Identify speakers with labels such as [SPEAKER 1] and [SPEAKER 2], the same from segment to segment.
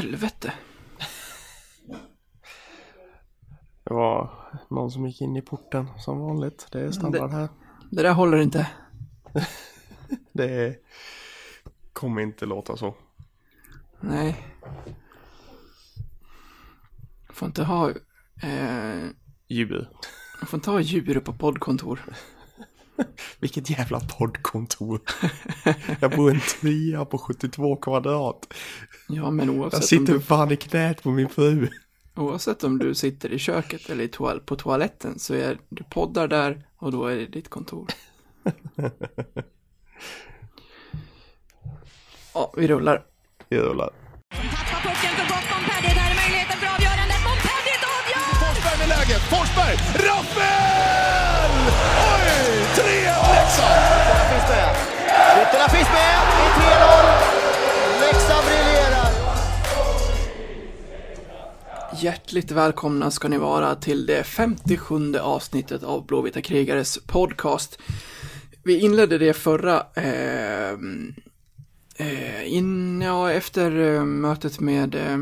[SPEAKER 1] helvete?
[SPEAKER 2] Det var någon som gick in i porten som vanligt. Det är standard här.
[SPEAKER 1] Det där håller inte.
[SPEAKER 2] Det kommer inte låta så.
[SPEAKER 1] Nej. Får inte ha... Eh,
[SPEAKER 2] Djur.
[SPEAKER 1] får inte ha djur på poddkontor.
[SPEAKER 2] Vilket jävla poddkontor. Jag bor i en trea på 72 kvadrat.
[SPEAKER 1] Ja, men
[SPEAKER 2] Jag
[SPEAKER 1] oavsett om,
[SPEAKER 2] sitter
[SPEAKER 1] du,
[SPEAKER 2] fan i knät på min fru.
[SPEAKER 1] oavsett om du sitter i köket eller i toal, på toaletten så är du poddar där och då är det ditt kontor. Ja, vi rullar.
[SPEAKER 2] Vi rullar.
[SPEAKER 3] Tappar pucken för gott Montpellier. Där är möjligheten för avgörandet. Montpellier avgör!
[SPEAKER 4] Forsberg med läget. Forsberg! Rappel! Oj! 3-1 Leksand!
[SPEAKER 5] Ytterna finns med. Ytterna finns med. Det är 3-0. Leksand briljerar.
[SPEAKER 1] Hjärtligt välkomna ska ni vara till det 57 avsnittet av Blåvita krigares podcast. Vi inledde det förra, eh, in, ja, efter mötet med eh,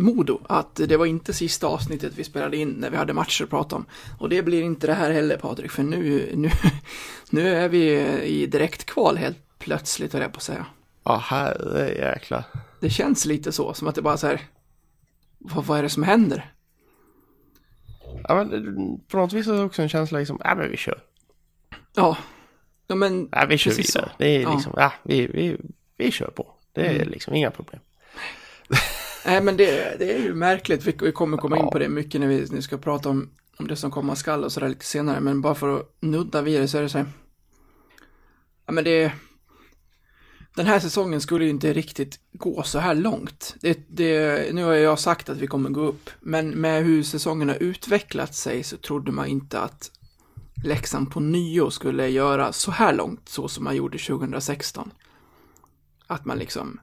[SPEAKER 1] Modo, att det var inte sista avsnittet vi spelade in när vi hade matcher att prata om. Och det blir inte det här heller Patrik, för nu, nu, nu är vi i direktkval helt plötsligt, höll jag på att säga.
[SPEAKER 2] Ja, herre jäklar.
[SPEAKER 1] Det känns lite så, som att det bara så här, vad, vad är det som händer?
[SPEAKER 2] Ja, men på något vis är det också en känsla liksom, ja men vi kör.
[SPEAKER 1] Ja, ja men
[SPEAKER 2] Ja, vi kör vidare.
[SPEAKER 1] så.
[SPEAKER 2] Det är
[SPEAKER 1] Ja.
[SPEAKER 2] liksom, ja, vi, vi, vi kör på. Det är liksom inga problem.
[SPEAKER 1] Nej, men det, det är ju märkligt. Vi, vi kommer komma in på det mycket när vi, när vi ska prata om, om det som komma skall och sådär lite senare. Men bara för att nudda vid det så är det så här. Ja, men det... Den här säsongen skulle ju inte riktigt gå så här långt. Det, det, nu har jag sagt att vi kommer gå upp, men med hur säsongen har utvecklat sig så trodde man inte att Leksand på nio skulle göra så här långt, så som man gjorde 2016. Att man liksom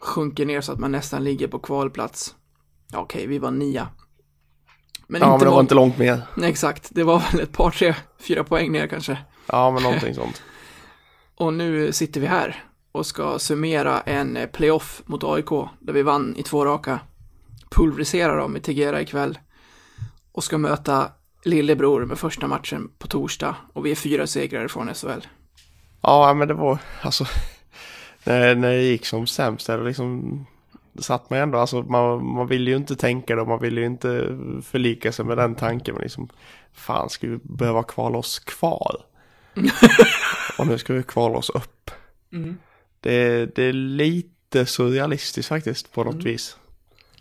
[SPEAKER 1] sjunker ner så att man nästan ligger på kvalplats. Ja, Okej, vi var nia. Men
[SPEAKER 2] Ja,
[SPEAKER 1] inte
[SPEAKER 2] men det var
[SPEAKER 1] långt.
[SPEAKER 2] inte långt mer.
[SPEAKER 1] Nej, exakt. Det var väl ett par, tre, fyra poäng ner kanske.
[SPEAKER 2] Ja, men någonting sånt.
[SPEAKER 1] Och nu sitter vi här och ska summera en eh, playoff mot AIK där vi vann i två raka. Pulverisera dem i Tegera ikväll. Och ska möta lillebror med första matchen på torsdag. Och vi är fyra segrar från SHL.
[SPEAKER 2] Ja, men det var, alltså, när, när det gick som sämst, där, liksom, det satt man ändå, alltså man, man ville ju inte tänka det, man ville ju inte förlika sig med den tanken, men liksom, fan ska vi behöva kvala oss kvar? Och nu ska vi kvala oss upp. Det, det är lite surrealistiskt faktiskt på något vis.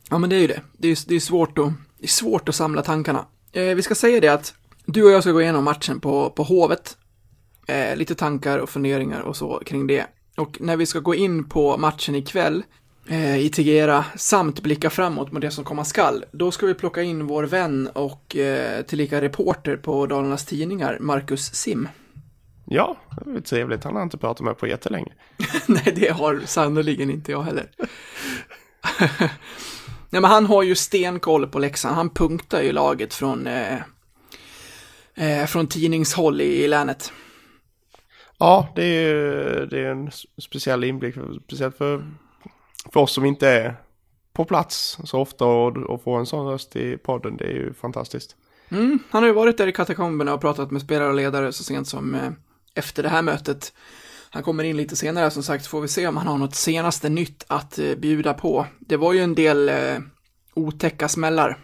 [SPEAKER 1] Ja, men det är ju det. Det är, det är, svårt, att, det är svårt att samla tankarna. Eh, vi ska säga det att du och jag ska gå igenom matchen på, på Hovet. Eh, lite tankar och funderingar och så kring det. Och när vi ska gå in på matchen ikväll eh, i Tegera samt blicka framåt mot det som komma skall, då ska vi plocka in vår vän och eh, tillika reporter på Dalarnas Tidningar, Marcus Sim.
[SPEAKER 2] Ja, det var trevligt, han har inte pratat med på jättelänge.
[SPEAKER 1] Nej, det har sannoliken inte jag heller. Nej, men han har ju stenkoll på Leksand. Han punktar ju laget från, eh, eh, från tidningshåll i, i länet.
[SPEAKER 2] Ja, det är, det är en speciell inblick, speciellt för, för oss som inte är på plats så ofta och, och få en sån röst i podden, det är ju fantastiskt.
[SPEAKER 1] Mm, han har ju varit där i katakomberna och pratat med spelare och ledare så sent som eh, efter det här mötet. Han kommer in lite senare som sagt, får vi se om han har något senaste nytt att eh, bjuda på. Det var ju en del eh, otäcka smällar.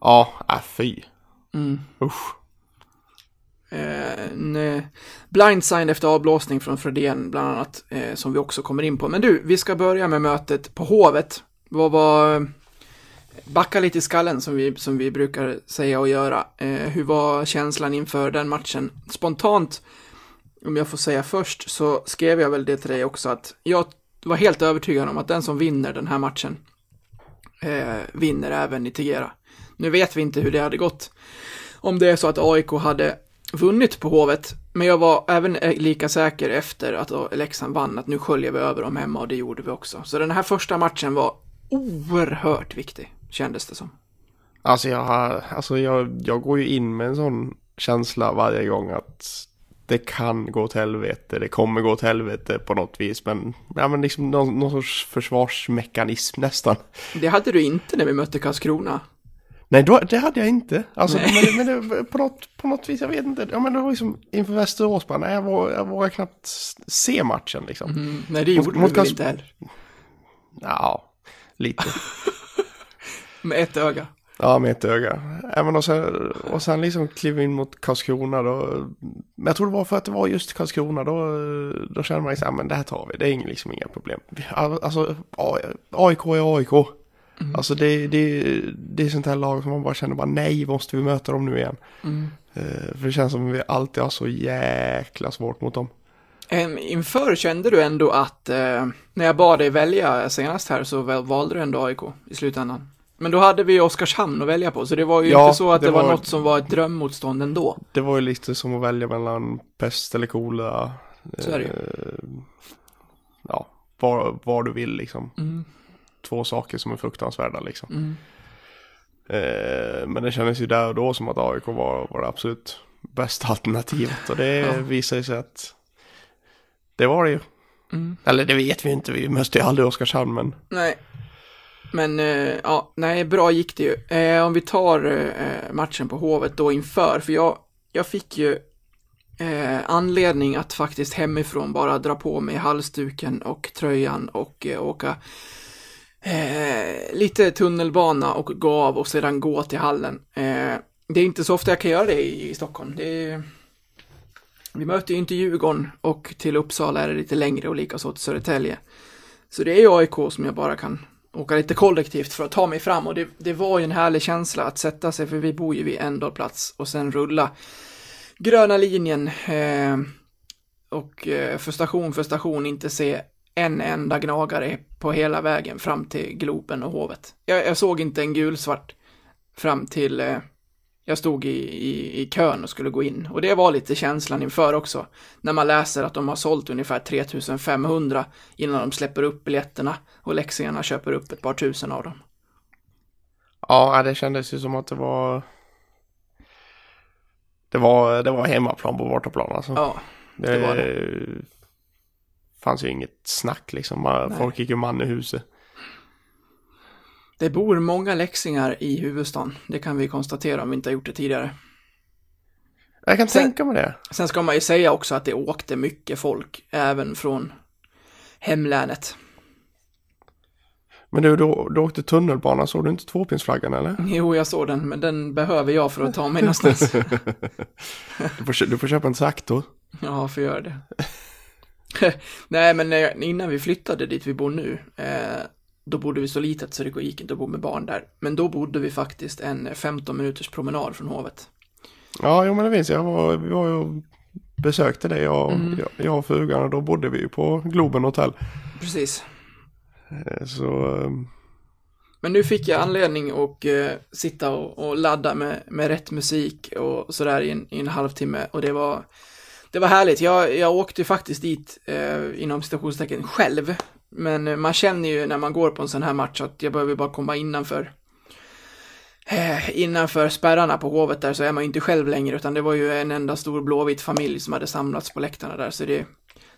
[SPEAKER 2] Ja, äh, fy.
[SPEAKER 1] Mm.
[SPEAKER 2] Usch.
[SPEAKER 1] Eh, en eh, blindside efter avblåsning från Fredén bland annat, eh, som vi också kommer in på. Men du, vi ska börja med mötet på Hovet. Vad var... Backa lite i skallen som vi, som vi brukar säga och göra. Eh, hur var känslan inför den matchen? Spontant, om jag får säga först, så skrev jag väl det till dig också att jag var helt övertygad om att den som vinner den här matchen eh, vinner även i Tegera. Nu vet vi inte hur det hade gått om det är så att AIK hade vunnit på Hovet. Men jag var även lika säker efter att Leksand vann att nu sköljer vi över dem hemma och det gjorde vi också. Så den här första matchen var oerhört viktig, kändes det som.
[SPEAKER 2] Alltså jag, alltså jag, jag går ju in med en sån känsla varje gång att det kan gå åt helvete, det kommer gå åt helvete på något vis. Men, ja, men liksom någon, någon sorts försvarsmekanism nästan.
[SPEAKER 1] Det hade du inte när vi mötte Karlskrona.
[SPEAKER 2] Nej, då, det hade jag inte. Alltså,
[SPEAKER 1] Nej.
[SPEAKER 2] men, men det, på, något, på något vis, jag vet inte. Ja, men det var liksom inför Västerås, bara, nej, jag, våg, jag vågade knappt se matchen liksom.
[SPEAKER 1] Mm, nej, det gjorde
[SPEAKER 2] mot
[SPEAKER 1] du väl inte heller.
[SPEAKER 2] Ja, lite.
[SPEAKER 1] Med ett öga.
[SPEAKER 2] Ja, med ett öga. Även och, sen, och sen liksom klev in mot Karlskrona då. Men jag tror det var för att det var just Karlskrona då. Då kände man liksom, ja men det här tar vi. Det är liksom inga problem. Alltså, AIK är AIK. Alltså det, det, det är sånt här lag som man bara känner bara nej, måste vi möta dem nu igen? Eh, för det känns som att vi alltid har så jäkla svårt mot dem.
[SPEAKER 1] Em, Inför kände du ändå att, eh, när jag bad dig välja senast här så valde du ändå AIK i slutändan. Men då hade vi Oskarshamn att välja på, så det var ju
[SPEAKER 2] Ja,
[SPEAKER 1] inte så att det, var,
[SPEAKER 2] var-
[SPEAKER 1] något som var ett drömmotstånd ändå.
[SPEAKER 2] Det var ju lite som att välja mellan pest eller kolera.
[SPEAKER 1] Så är det ju.
[SPEAKER 2] Eh, Ja, vad, vad du vill liksom.
[SPEAKER 1] Mm.
[SPEAKER 2] Två saker som är fruktansvärda liksom.
[SPEAKER 1] Mm.
[SPEAKER 2] Eh, Men det kändes ju där och då som att AIK var, var det absolut bästa alternativet. Och det
[SPEAKER 1] Ja.
[SPEAKER 2] visar sig att det var det ju.
[SPEAKER 1] Mm.
[SPEAKER 2] Eller det vet vi inte, vi mötte ju aldrig Oskarshamn men
[SPEAKER 1] Nej. Men, eh, ja, nej, bra gick det ju. Eh, om vi tar eh, matchen på Hovet då inför, för jag, jag fick ju eh, anledning att faktiskt hemifrån bara dra på mig halsduken och tröjan och eh, åka eh, lite tunnelbana och gå av och sedan gå till hallen. Eh, det är inte så ofta jag kan göra det i, i Stockholm. Det är, vi möter ju inte Djurgården och till Uppsala är det lite längre och likaså till Södertälje. Så det är ju AIK som jag bara kan åka lite kollektivt för att ta mig fram och det, det var ju en härlig känsla att sätta sig, för vi bor ju vid ändhållplats och sen rulla gröna linjen eh, och eh, för station för station inte se en enda gnagare på hela vägen fram till Globen och Hovet. Jag, jag såg inte en gulsvart fram till eh, jag stod i, i, i kön och skulle gå in. Och det var lite känslan inför också. När man läser att de har sålt ungefär 3500 innan de släpper upp biljetterna och Leksingarna köper upp ett par tusen av dem.
[SPEAKER 2] ja, det kändes ju som att det var det var, det var hemmaplan på bortaplan alltså.
[SPEAKER 1] Ja,
[SPEAKER 2] det,
[SPEAKER 1] det var
[SPEAKER 2] fanns ju inget snack liksom. Man, folk gick ju man i huset.
[SPEAKER 1] det bor många leksingar i huvudstaden. Det kan vi konstatera om vi inte har gjort det tidigare.
[SPEAKER 2] Jag kan
[SPEAKER 1] Sen-
[SPEAKER 2] tänka mig det.
[SPEAKER 1] Sen ska man ju säga också att det åkte mycket folk, även från hemlänet.
[SPEAKER 2] Men du, du, du åkte tunnelbana, såg du inte tvåpinsflaggan eller?
[SPEAKER 1] Jo, jag såg den, men den behöver jag för att ta mig någonstans.
[SPEAKER 2] Du får, du får köpa en traktor.
[SPEAKER 1] Ja, får göra det. Nej, men innan vi flyttade dit vi bor nu, eh, då bodde vi så litet så det gick inte att bo med barn där. Men då bodde vi faktiskt en 15 minuters promenad från hovet.
[SPEAKER 2] Ja, jo men det finns jag. Var, vi var ju och besökte dig, jag,
[SPEAKER 1] Mm.
[SPEAKER 2] jag, jag och frugan och då bodde vi ju på Globen Hotel.
[SPEAKER 1] Precis.
[SPEAKER 2] Eh, Så, eh,
[SPEAKER 1] Men nu fick jag anledning att eh, sitta och, och ladda med, med rätt musik och sådär i en, i en halvtimme och det var, det var härligt. Jag, jag åkte ju faktiskt dit eh, inom citationstecken själv. Men eh, man känner ju när man går på en sån här match att jag behöver bara komma innanför eh, innanför spärrarna på Hovet där så är man ju inte själv längre utan det var ju en enda stor blåvit familj som hade samlats på läktarna där så det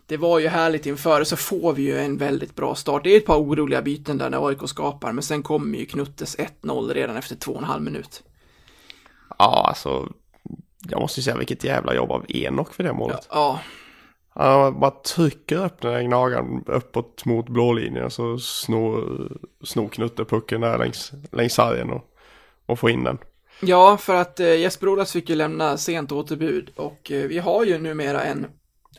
[SPEAKER 1] det var ju härligt inför, så får vi ju en väldigt bra start. Det är ett par oroliga byten där när AIK skapar, men sen kommer ju Knuttes 1-0 redan efter två och en halv minut.
[SPEAKER 2] ja alltså. Jag måste ju säga vilket jävla jobb av Enok för det målet.
[SPEAKER 1] Ja,
[SPEAKER 2] Han bara trycker upp den där gnagaren uppåt mot blålinjen så snor, snor Knutte pucken där längs, längs sargen och, och får in den.
[SPEAKER 1] ja för att eh, Jesper Olas fick ju lämna sent återbud och eh, vi har ju numera en,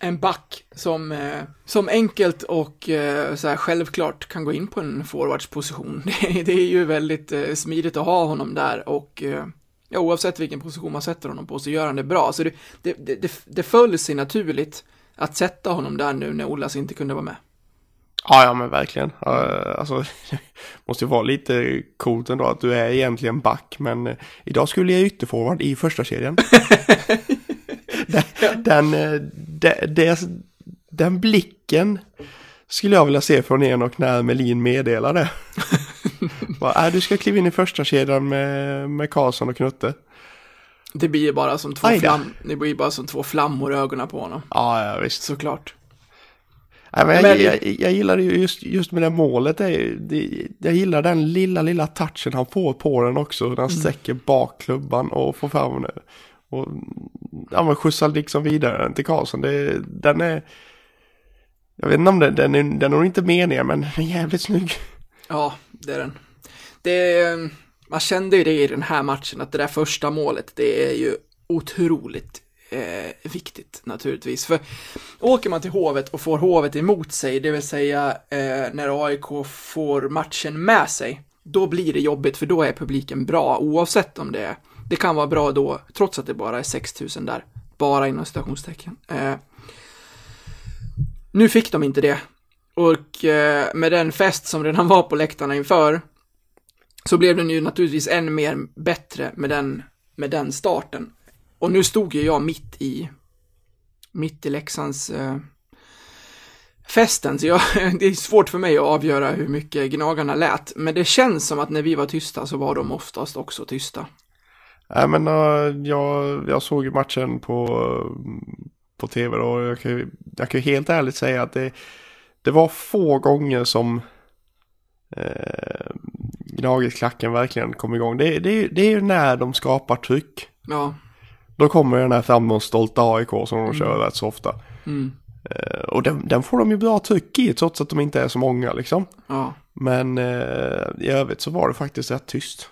[SPEAKER 1] en back som, eh, som enkelt och eh, så här självklart kan gå in på en forwardsposition. Det, det är ju väldigt eh, smidigt att ha honom där och eh, ja, oavsett vilken position man sätter honom på så gör han det bra. Så det, det, det, det, det föll sig naturligt att sätta honom där nu när Olas inte kunde vara med.
[SPEAKER 2] Ja, ja men verkligen. Alltså, måste ju vara lite coolt ändå att du är egentligen back, men eh, idag skulle jag ytterforward i första kedjan. den, den, eh, de- det- den blicken skulle jag vilja se från Enok när Melin meddelar det. Bara, äh, du ska kliva in i första kedjan med, med Karlsson och Knutte.
[SPEAKER 1] Det blir bara som två, flam, det blir bara som två flammor i ögonen på honom.
[SPEAKER 2] Ja, ja visst.
[SPEAKER 1] Såklart.
[SPEAKER 2] Nej, men jag,
[SPEAKER 1] Men-
[SPEAKER 2] jag, jag gillar ju just, just med det målet. Det, det, jag gillar den lilla, lilla touchen han får på den också.
[SPEAKER 1] Mm.
[SPEAKER 2] Den sträcker bak klubban och får fram den. Och ja, men skjutsar liksom vidare den till Karlsson. Det, den är... Jag vet inte om den, den är, den är nog inte meningen, men den är jävligt snygg.
[SPEAKER 1] Ja, det är den. Det man kände ju det i den här matchen, att det där första målet, det är ju otroligt eh, viktigt naturligtvis. För åker man till Hovet och får Hovet emot sig, det vill säga eh, när AIK får matchen med sig, då blir det jobbigt för då är publiken bra oavsett om det är, det kan vara bra då, trots att det bara är 6000 där, bara inom citationstecken. Eh, nu fick de inte det. Och eh, med den fest som redan var på läktarna inför så blev den ju naturligtvis än mer bättre med den, med den starten. Och nu stod ju jag mitt i, mitt i Leksands eh, festen, så jag, det är svårt för mig att avgöra hur mycket Gnagarna lät. Men det känns som att när vi var tysta så var de oftast också tysta.
[SPEAKER 2] Nej, men uh, jag, jag såg ju matchen på, på tv då. och Jag kan, ju- jag kan ju helt ärligt säga att det, det var få gånger som eh, Gnaget-klacken verkligen kom igång. Det, det, det är ju när de skapar tryck.
[SPEAKER 1] Ja,
[SPEAKER 2] Då kommer den här framgångsstolta AIK som de kör rätt så ofta.
[SPEAKER 1] mm,
[SPEAKER 2] Eh, och den, den får de ju bra tryck i trots att de inte är så många liksom.
[SPEAKER 1] ja,
[SPEAKER 2] Men eh, i övrigt så var det faktiskt rätt tyst.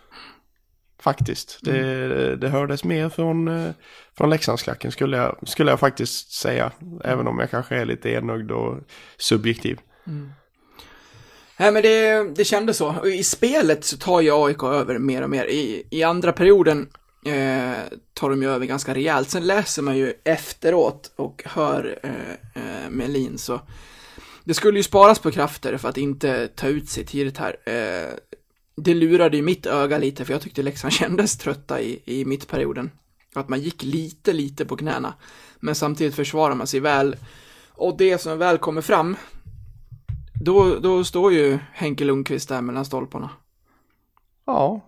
[SPEAKER 2] Faktiskt. Det, det hördes mer från, eh, från Leksandsklacken skulle jag, skulle jag faktiskt säga. Även om jag kanske är lite enögd och subjektiv.
[SPEAKER 1] Nej men det, det kändes så. Och I spelet så tar ju AIK över mer och mer. I, i andra perioden eh, tar de ju över ganska rejält. Sen läser man ju efteråt och hör eh, eh, Melin så det skulle ju sparas på krafter för att inte ta ut sig tidigt här. Eh, det lurade ju mitt öga lite för jag tyckte Leksand kändes trötta i, i mittperioden. Att man gick lite, lite på knäna. Men samtidigt försvarar man sig väl. Och det som väl kommer fram, då, då står ju Henke Lundqvist där mellan stolparna.
[SPEAKER 2] Ja.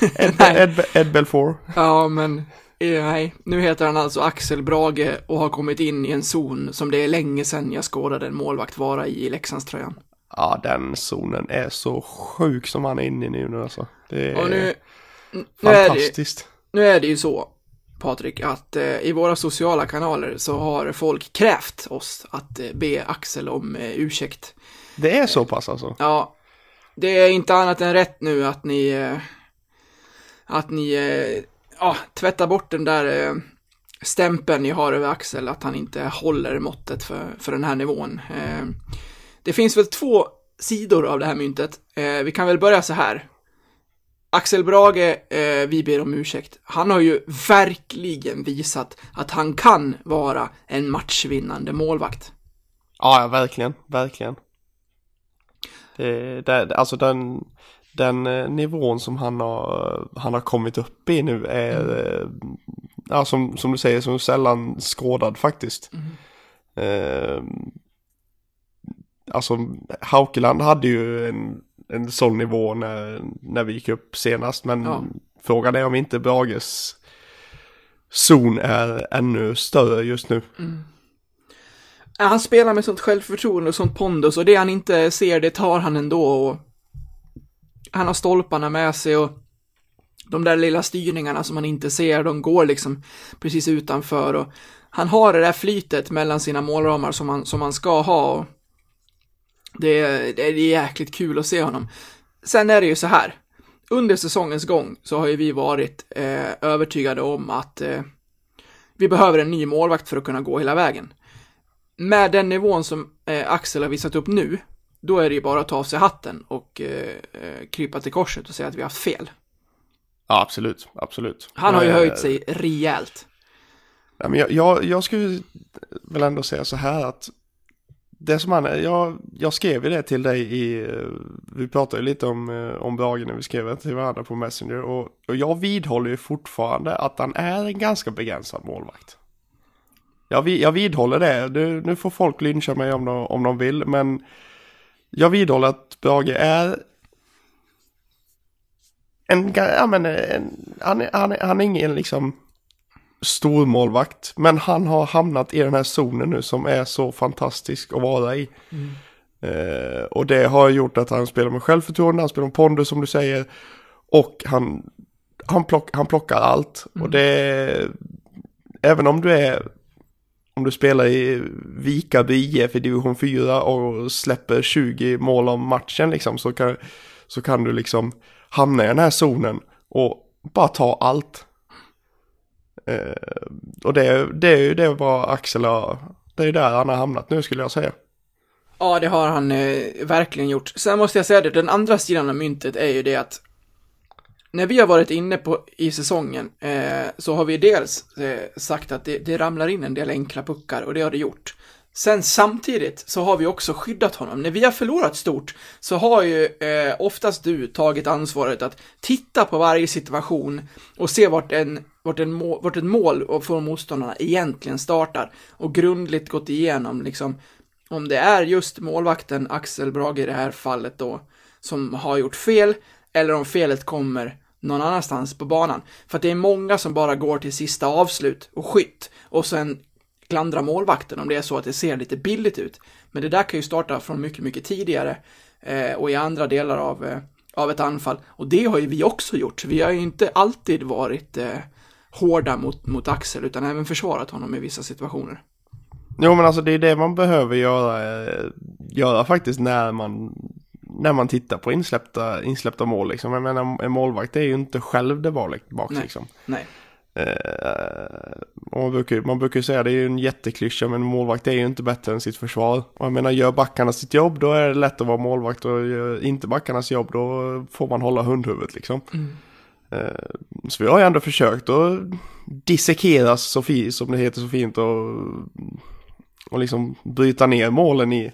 [SPEAKER 2] Ed. Ed, Ed Belfour.
[SPEAKER 1] Ja, men eh, nej, nu heter han alltså Axel Brage och har kommit in i en zon som det är länge sedan jag skådade en målvakt vara i i Leksandströjan.
[SPEAKER 2] Ja, den zonen är så sjuk som han är inne i nu alltså. Det är
[SPEAKER 1] nu, nu, är det,
[SPEAKER 2] fantastiskt.
[SPEAKER 1] nu är det ju så, Patrik, att eh, i våra sociala kanaler så har folk krävt oss att eh, be Axel om eh, ursäkt.
[SPEAKER 2] Det är så pass alltså.
[SPEAKER 1] Ja, det är inte annat än rätt nu att ni, eh, att ni, eh, ja, tvättar bort den där eh, stämpeln ni har över Axel, att han inte håller måttet för, för den här nivån. Det finns väl två sidor av det här myntet. Vi kan väl börja så här. Axel Brage, eh, vi ber om ursäkt. Han har ju verkligen visat att han kan vara en matchvinnande målvakt.
[SPEAKER 2] Ja, ja verkligen, verkligen. Det, det, alltså den, den eh, nivån som han har, han har kommit upp i nu är, eh, ja, som, som du säger, som sällan skådad faktiskt. Eh, alltså, Haukeland hade ju en, en sån nivå när, när vi gick upp senast, men
[SPEAKER 1] Ja.
[SPEAKER 2] frågan är om inte Brages zon är ännu större just nu.
[SPEAKER 1] Ja, Han spelar med sånt självförtroende och sånt pondus och det han inte ser, det tar han ändå och han har stolparna med sig och de där lilla styrningarna som man inte ser, de går liksom precis utanför och han har det där flytet mellan sina målramar som han, som han ska ha och det, är- det är jäkligt kul att se honom. Sen är det ju så här, under säsongens gång så har ju vi varit eh, övertygade om att eh, vi behöver en ny målvakt för att kunna gå hela vägen med den nivån som eh, Axel har visat upp nu, då är det ju bara att ta av sig hatten och eh, eh, krypa till korset och säga att vi har haft fel.
[SPEAKER 2] Ja, absolut, absolut.
[SPEAKER 1] Han har ju
[SPEAKER 2] Eh,
[SPEAKER 1] höjt sig rejält.
[SPEAKER 2] Ja, men jag, jag, jag skulle väl ändå säga så här att det som han, jag, jag skrev ju det till dig i, vi pratade ju lite om, eh, om Brage när vi skrev det till varandra på Messenger och, och jag vidhåller ju fortfarande att han är en ganska begränsad målvakt. Jag, jag vidhåller det, nu, nu får folk lyncha mig om de, om de vill, men jag vidhåller att Brage är en, ja, men en, han, han, han är ingen liksom stormålvakt. Men han har hamnat i den här zonen nu som är så fantastisk att vara i. Eh, och det har gjort att han spelar med självförtroende, han spelar med pondus som du säger. Och han, han, plock, han plockar allt. Och det är, även om du är, om du spelar i Vikaby IF i division 4 och släpper 20 mål om matchen liksom så kan, så kan du liksom hamna i den här zonen och bara ta allt. Eh, och det, det är ju det vad Axel har, det är ju där han har hamnat nu skulle jag säga.
[SPEAKER 1] Ja, det har han eh, verkligen gjort. Sen måste jag säga det, den andra sidan av myntet är ju det att när vi har varit inne på i säsongen eh, så har vi dels eh, sagt att det, det ramlar in en del enkla puckar och det har det gjort. Sen samtidigt så har vi också skyddat honom. När vi har förlorat stort så har ju eh, oftast du tagit ansvaret att titta på varje situation och se vart en, vart en, mål, vart ett mål från motståndarna egentligen startar och grundligt gått igenom liksom om det är just målvakten Axel Brage i det här fallet då som har gjort fel eller om felet kommer någon annanstans på banan. För att det är många som bara går till sista avslut och skytt och sen klandra målvakten om det är så att det ser lite billigt ut. Men det där kan ju starta från mycket, mycket tidigare eh, och i andra delar av, eh, av ett anfall. Och det har ju vi också gjort. Vi har ju inte alltid varit eh, hårda mot, mot Axel utan även försvarat honom i vissa situationer.
[SPEAKER 2] Jo men alltså det är det man behöver göra, eh, göra faktiskt när man, när man tittar på insläppta, insläppta mål liksom. Jag menar en målvakt är ju inte själv det bak, bak
[SPEAKER 1] Nej.
[SPEAKER 2] liksom.
[SPEAKER 1] Nej.
[SPEAKER 2] Och man, brukar, man brukar säga det är ju en jätteklyscha men en målvakt är ju inte bättre än sitt försvar. Och jag menar gör backarna sitt jobb då är det lätt att vara målvakt och gör inte backarnas jobb då får man hålla hundhuvudet liksom. Eh, så vi har ju ändå försökt att dissekera så fi, som det heter så fint och, och liksom bryta ner målen i,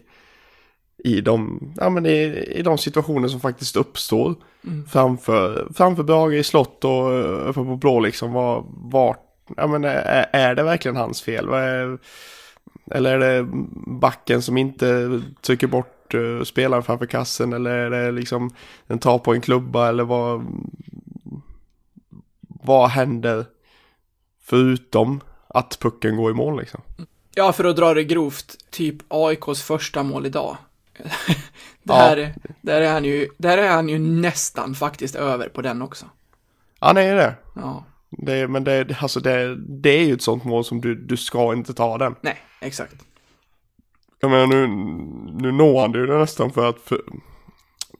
[SPEAKER 2] i, de, ja, men i, i de situationer som faktiskt uppstår framför, framför Brage i slott och eh, uppe på blå liksom. Var, var, ja, men är, är det verkligen hans fel? Är, eller är det backen som inte trycker bort uh, spelaren framför kassen? Eller är det liksom en tar på en klubba? Eller vad, vad händer förutom att pucken går i mål liksom?
[SPEAKER 1] Ja, för att dra det grovt, typ AIKs första mål idag.
[SPEAKER 2] Ja.
[SPEAKER 1] där, där, är han ju, där är han ju nästan faktiskt över på den också.
[SPEAKER 2] Det är det.
[SPEAKER 1] Ja,
[SPEAKER 2] det men det, alltså det, det är ju ett sånt mål som du, du ska inte ta den.
[SPEAKER 1] nej, exakt.
[SPEAKER 2] Jag menar nu, nu når han det ju nästan för att för,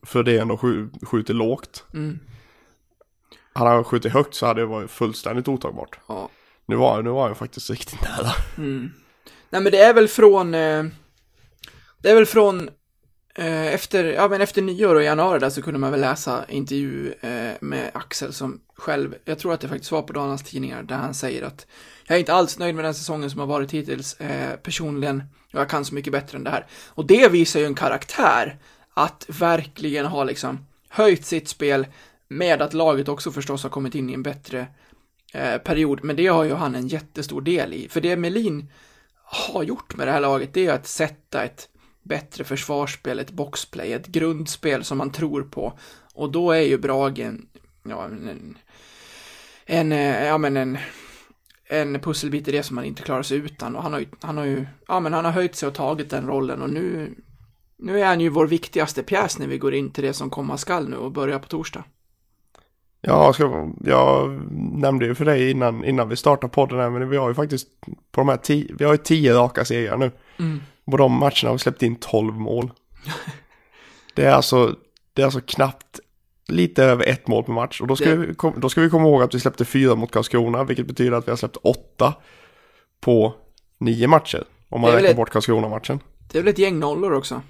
[SPEAKER 2] för det ändå skj, skjuter lågt.
[SPEAKER 1] Mm.
[SPEAKER 2] Hade han skjutit högt så hade det varit fullständigt otagbart.
[SPEAKER 1] Ja.
[SPEAKER 2] Nu var, nu var han faktiskt riktigt nära.
[SPEAKER 1] Nej, men det är väl från, eh, det är väl från eh, efter, ja men efter nyår och januari där så kunde man väl läsa intervju eh, med Axel som själv, jag tror att det faktiskt var på Dalarnas Tidningar, där han säger att jag är inte alls nöjd med den säsongen som har varit hittills personligen och jag kan så mycket bättre än det här. Och det visar ju en karaktär att verkligen ha liksom höjt sitt spel med att laget också förstås har kommit in i en bättre eh, period, men det har ju han en jättestor del i. För det Melin har gjort med det här laget, det är att sätta ett bättre försvarsspel, ett boxplay, ett grundspel som man tror på. Och då är ju Brage en, ja, en, en, eh, ja men en, en pusselbit i det som man inte klarar sig utan. Och han har ju, han har ju, ja men han har höjt sig och tagit den rollen och nu, nu är han ju vår viktigaste pjäs när vi går in till det som komma skall nu och börjar på torsdag.
[SPEAKER 2] Ja, ska, jag nämnde ju för dig innan, innan vi startade podden här, men vi har ju faktiskt på de här tio, vi har ju tio raka segrar nu. På de matcherna har vi släppt in 12 mål. det är alltså, det är alltså knappt lite över ett mål per match. Och då ska,
[SPEAKER 1] Det-
[SPEAKER 2] vi, då ska vi komma ihåg att vi släppte fyra mot Karlskrona, vilket betyder att vi har släppt åtta på nio matcher. Om man räknar
[SPEAKER 1] ett-
[SPEAKER 2] bort Karlskrona-matchen.
[SPEAKER 1] Det är väl ett gäng nollor också?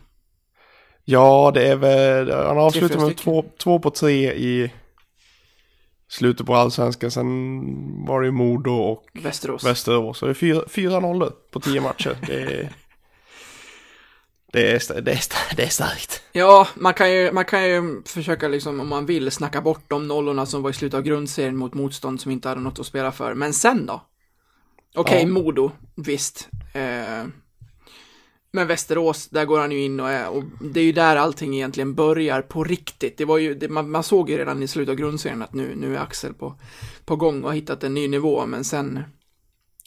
[SPEAKER 2] Ja, det är väl, han
[SPEAKER 1] fyra
[SPEAKER 2] med två, två på tre i slutet på allsvenskan. Sen var det ju Modo och
[SPEAKER 1] Västerås.
[SPEAKER 2] Västerås. Så det är fyra, fyra nollor på tio matcher. Det är, det är, det är, det är starkt.
[SPEAKER 1] Ja, man kan, ju, man kan ju försöka liksom, om man vill, snacka bort de nollorna som var i slutet av grundserien mot motstånd som inte hade något att spela för. Men sen då? Okej,
[SPEAKER 2] Ja.
[SPEAKER 1] Modo, visst. Eh, Men Västerås, där går han ju in och är, och det är ju där allting egentligen börjar på riktigt. Det var ju, det, man, man såg ju redan i slutet av grundserien att nu, nu är Axel på, på gång och har hittat en ny nivå, men sen,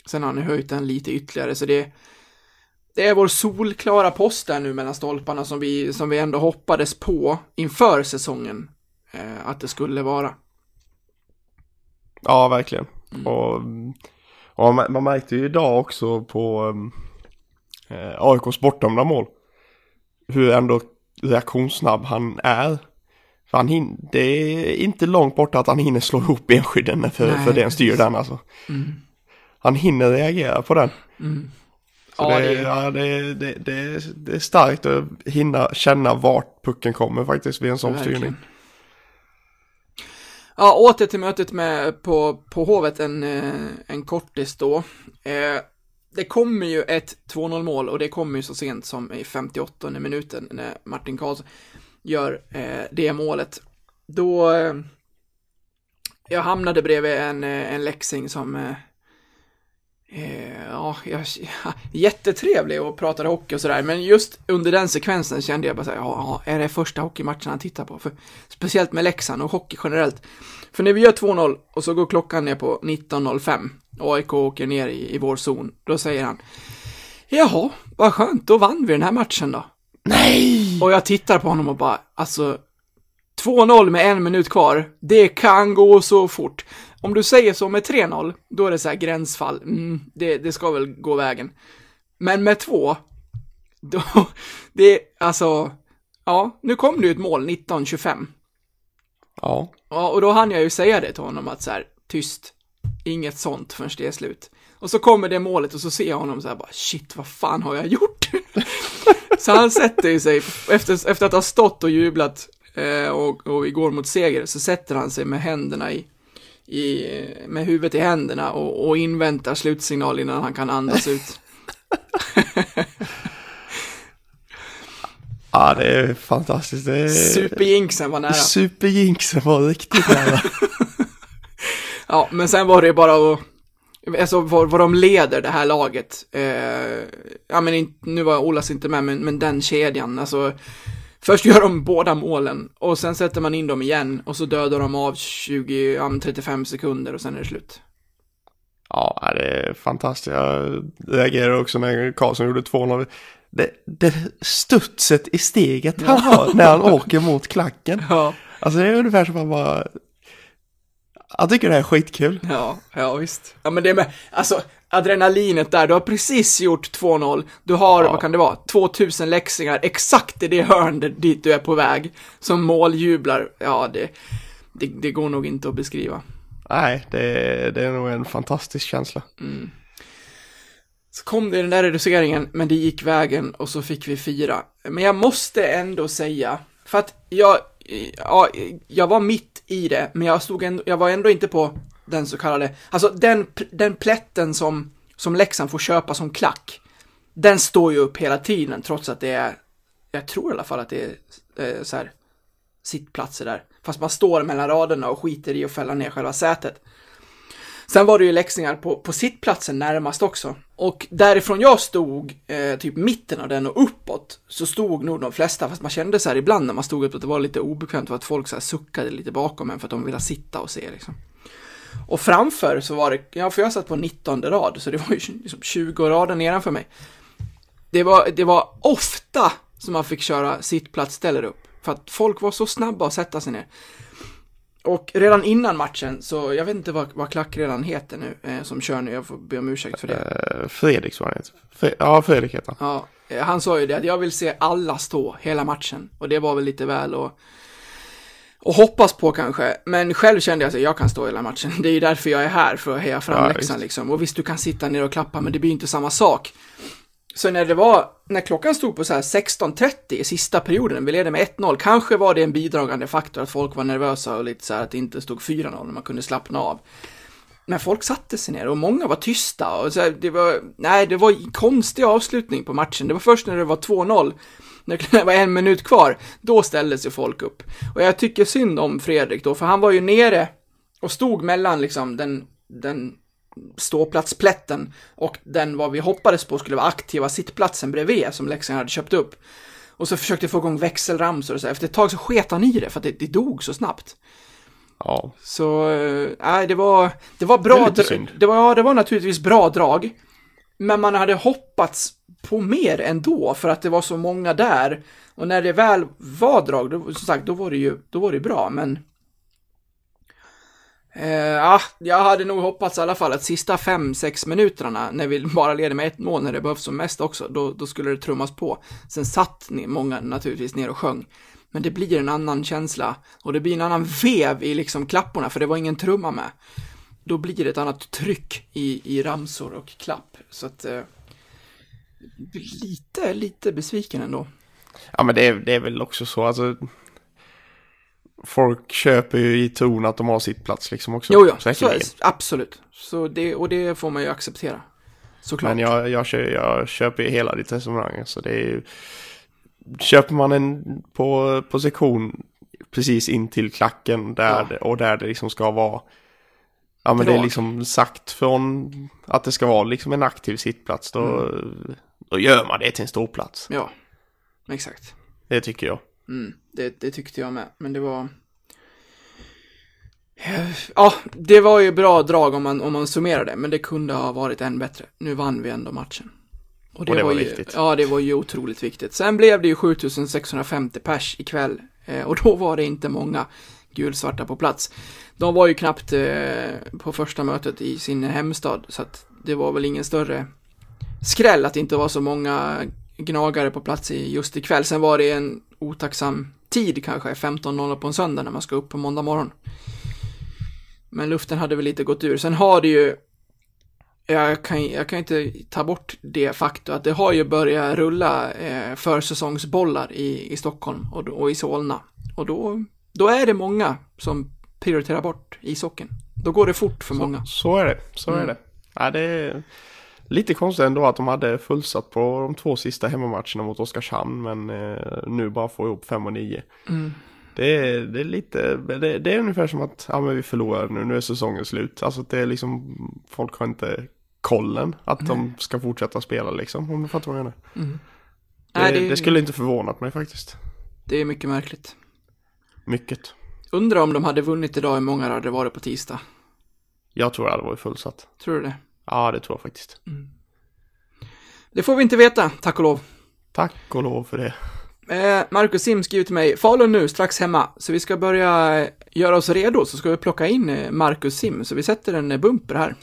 [SPEAKER 1] sen har han ju höjt den lite ytterligare, så det, det är vår solklara post där nu mellan stolparna som vi, som vi ändå hoppades på inför säsongen eh, att det skulle vara.
[SPEAKER 2] Ja, verkligen. Och, och man, man märkte ju idag också på um, eh, AIKs bortdömda mål. Hur ändå reaktionssnabb han är. För han hin- det är inte långt borta att han hinner slå ihop benskydden för,
[SPEAKER 1] Nej,
[SPEAKER 2] för det en styr den alltså. Han hinner reagera på den. Så
[SPEAKER 1] Ja,
[SPEAKER 2] det,
[SPEAKER 1] det-
[SPEAKER 2] ja, det, det, det, det är starkt att hinna känna vart pucken kommer faktiskt vid en sån
[SPEAKER 1] Verkligen.
[SPEAKER 2] styrning.
[SPEAKER 1] Ja, åter till mötet med, på, på Hovet, en, eh, en kortis då. Eh, det kommer ju ett 2-0 mål och det kommer ju så sent som i 58 minuten när Martin Karlsson gör eh, det målet. Då eh, jag hamnade bredvid en, eh, en läxing som eh, eh ja, jag, jättetrevlig och pratade hockey och sådär, men just under den sekvensen kände jag bara såhär, ja, är det första hockeymatchen han tittar på? För, speciellt med Leksand och hockey generellt. För när vi gör 2-0 och så går klockan ner på 19.05 AIK åker ner i, i vår zon, då säger han Jaha, vad skönt, då vann vi den här matchen då.
[SPEAKER 2] Nej!
[SPEAKER 1] Och jag tittar på honom och bara, alltså 2-0 med en minut kvar, det kan gå så fort. Om du säger så med 3-0, då är det så här gränsfall, mm, det, det ska väl gå vägen. Men med två, då, det, alltså, ja, nu kom det ju ett mål 19-25.
[SPEAKER 2] Ja.
[SPEAKER 1] Ja, och då hann jag ju säga det till honom att så här, tyst, inget sånt förrän det är slut. Och så kommer det målet och så ser jag honom så här bara, shit, vad fan har jag gjort? så han sätter ju sig, efter, efter att ha stått och jublat eh, och, och igår mot seger, så sätter han sig med händerna i, i med huvudet i händerna och, och inväntar slutsignal innan han kan andas ut.
[SPEAKER 2] Ja, det är fantastiskt. Det är...
[SPEAKER 1] Superjinxen var nära.
[SPEAKER 2] Superjinxen var riktigt nära.
[SPEAKER 1] Ja, men sen var det bara att, alltså vad, vad de leder det här laget. Eh, ja, men in, nu var Olas inte med, men, men den kedjan, alltså. Först gör de båda målen och sen sätter man in dem igen och så dödar de av 20, ja, men 35 sekunder och sen är det slut.
[SPEAKER 2] ja, det är fantastiskt. Jag reagerade också när Karlsson gjorde 2-0. Det, det studset i steget han har när han åker mot klacken.
[SPEAKER 1] Ja,
[SPEAKER 2] Alltså det är ungefär som att man bara... Jag tycker det här är skitkul.
[SPEAKER 1] ja, ja visst. Ja, men det med, alltså adrenalinet där, du har precis gjort 2-0, du har,
[SPEAKER 2] Ja.
[SPEAKER 1] vad kan det vara, 2000 läxingar exakt i det hörn dit du är på väg, som måljublar, ja det, det, det går nog inte att beskriva.
[SPEAKER 2] Nej, det, är- det är nog en fantastisk känsla.
[SPEAKER 1] Så kom det den där reduceringen, men det gick vägen och så fick vi fira. Men jag måste ändå säga, för att jag, ja, jag var mitt i det, men jag stod ändå, jag var ändå inte på den så kallade, alltså den, den plätten som, som Leksand får köpa som klack, den står ju upp hela tiden trots att det är, jag tror i alla fall att det är eh, så här sittplatser där. Fast man står mellan raderna och skiter i att fälla ner själva sätet. Sen var det ju läxningar på, på sittplatsen närmast också. Och därifrån jag stod, eh, typ mitten av den och uppåt, så stod nog de flesta, fast man kände så här ibland när man stod uppåt, det var lite obekvämt för att folk så här suckade lite bakom en för att de ville sitta och se liksom. Och framför så var det, ja för jag satt på 19 rad, så det var ju liksom 20 rader nedanför mig. Det var, det var ofta som man fick köra sittplats ställer upp, för att folk var så snabba att sätta sig ner. Och redan innan matchen, så jag vet inte vad, vad klack redan heter nu, eh, som kör nu, jag får be om ursäkt för det.
[SPEAKER 2] Eh, Fredrik var. Fre- ja, Fredrik heter han.
[SPEAKER 1] Ja, eh, han sa ju det att jag vill se alla stå hela matchen. Och det var väl lite väl och, och hoppas på kanske. Men själv kände jag att jag kan stå hela matchen. Det är ju därför jag är här, för att heja fram
[SPEAKER 2] Ja,
[SPEAKER 1] Leksand liksom. Och visst, du kan sitta ner och klappa, men det blir ju inte samma sak. Så när det var, när klockan stod på så här 16.30 i sista perioden, vi ledde med 1-0, kanske var det en bidragande faktor att folk var nervösa och lite så här att det inte stod 4-0 när man kunde slappna av. Men folk satte sig ner och många var tysta och så här, det var, nej, det var en konstig avslutning på matchen. Det var först när det var 2-0, när det var en minut kvar, då ställde sig folk upp. Och jag tycker synd om Fredrik då, för han var ju nere och stod mellan liksom den, den ståplatsplätten och den vad vi hoppades på skulle vara aktiva sittplatsen bredvid som Leksand hade köpt upp. Och så försökte få igång växelramsor och så. Efter ett tag så sket han i det för att det, det dog så snabbt.
[SPEAKER 2] Ja,
[SPEAKER 1] Så, eh, nej, det var, det var bra.
[SPEAKER 2] Det synd.
[SPEAKER 1] Det var, ja, det var naturligtvis bra drag. Men man hade hoppats på mer ändå för att det var så många där. Och när det väl var drag, då, som sagt, då var det ju, då var det bra, men... Eh, ah, jag hade nog hoppats i alla fall att sista fem sex minuterna, när vi bara leder med ett mål, när det behövs som mest också, då, då skulle det trummas på. Sen satt ni, många naturligtvis ner och sjöng. Men det blir en annan känsla och det blir en annan vev i liksom klapporna, för det var ingen trumma med. Då blir det ett annat tryck i, i ramsor och klapp. Så att... Eh, lite, lite besviken ändå.
[SPEAKER 2] ja men det är, det är väl också så, alltså. Folk köper ju i ton att de har sitt plats liksom också.
[SPEAKER 1] Jo, ja, så,
[SPEAKER 2] säkerligen.
[SPEAKER 1] absolut. Så det, och det får man ju acceptera. Såklart.
[SPEAKER 2] Men jag, jag, kö- jag köper ju hela ditt resonemang. Så det är ju... Köper man en på, på sektion precis in till klacken där, och där det liksom ska vara... Ja men det är
[SPEAKER 1] Drag.
[SPEAKER 2] liksom sagt från att det ska vara liksom en aktiv sittplats. Då, då gör man det till en ståplats.
[SPEAKER 1] Ja, exakt.
[SPEAKER 2] Det tycker jag.
[SPEAKER 1] Mm, det, det tyckte jag med, men det var... Ja, det var ju bra drag om man, om man summerar det, men det kunde ha varit än bättre. Nu vann vi ändå matchen.
[SPEAKER 2] Och det var
[SPEAKER 1] ju,
[SPEAKER 2] viktigt.
[SPEAKER 1] Ja, det var ju otroligt viktigt. Sen blev det ju 7650 pers ikväll, eh, och då var det inte många gulsvarta på plats. De var ju knappt eh, på första mötet i sin hemstad, så att det var väl ingen större skräll att det inte var så många gnagare på plats i just ikväll. Sen var det en otacksam tid kanske, 15.00 på en söndag när man ska upp på måndag morgon. Men luften hade väl lite gått ur. Sen har det ju, jag kan, jag kan inte ta bort det faktum att det har ju börjat rulla eh, försäsongsbollar i, i Stockholm och, och i Solna. Och då, då är det många som prioriterar bort ishockeyn. Då går det fort för många.
[SPEAKER 2] Så är det. Så
[SPEAKER 1] Mm.
[SPEAKER 2] är det. Ja, det är lite konstigt ändå att de hade fullsatt på de två sista hemmamatcherna mot Oskarshamn. Men eh, nu bara får ihop 5 och 9.
[SPEAKER 1] Mm.
[SPEAKER 2] Det är, det är lite, det, det är ungefär som att ja, men vi förlorar nu, nu är säsongen slut. Alltså det är liksom, folk har inte kollen att de ska fortsätta spela liksom, om du fattar vad jag menar. Det,
[SPEAKER 1] Nej,
[SPEAKER 2] det...
[SPEAKER 1] det-
[SPEAKER 2] skulle inte förvånat mig faktiskt.
[SPEAKER 1] Det är mycket märkligt.
[SPEAKER 2] Mycket.
[SPEAKER 1] Undrar om de hade vunnit idag, hur många det hade varit på tisdag.
[SPEAKER 2] Jag tror det hade varit fullsatt.
[SPEAKER 1] Tror du det?
[SPEAKER 2] Ja, det tror jag faktiskt.
[SPEAKER 1] Det får vi inte veta, tack och lov.
[SPEAKER 2] Tack och lov för det.
[SPEAKER 1] Eh, Marcus Sim skriver till mig, Falun nu, strax hemma. Så vi ska börja eh, göra oss redo, så ska vi plocka in eh, Marcus Sim. Så vi sätter en bumper här.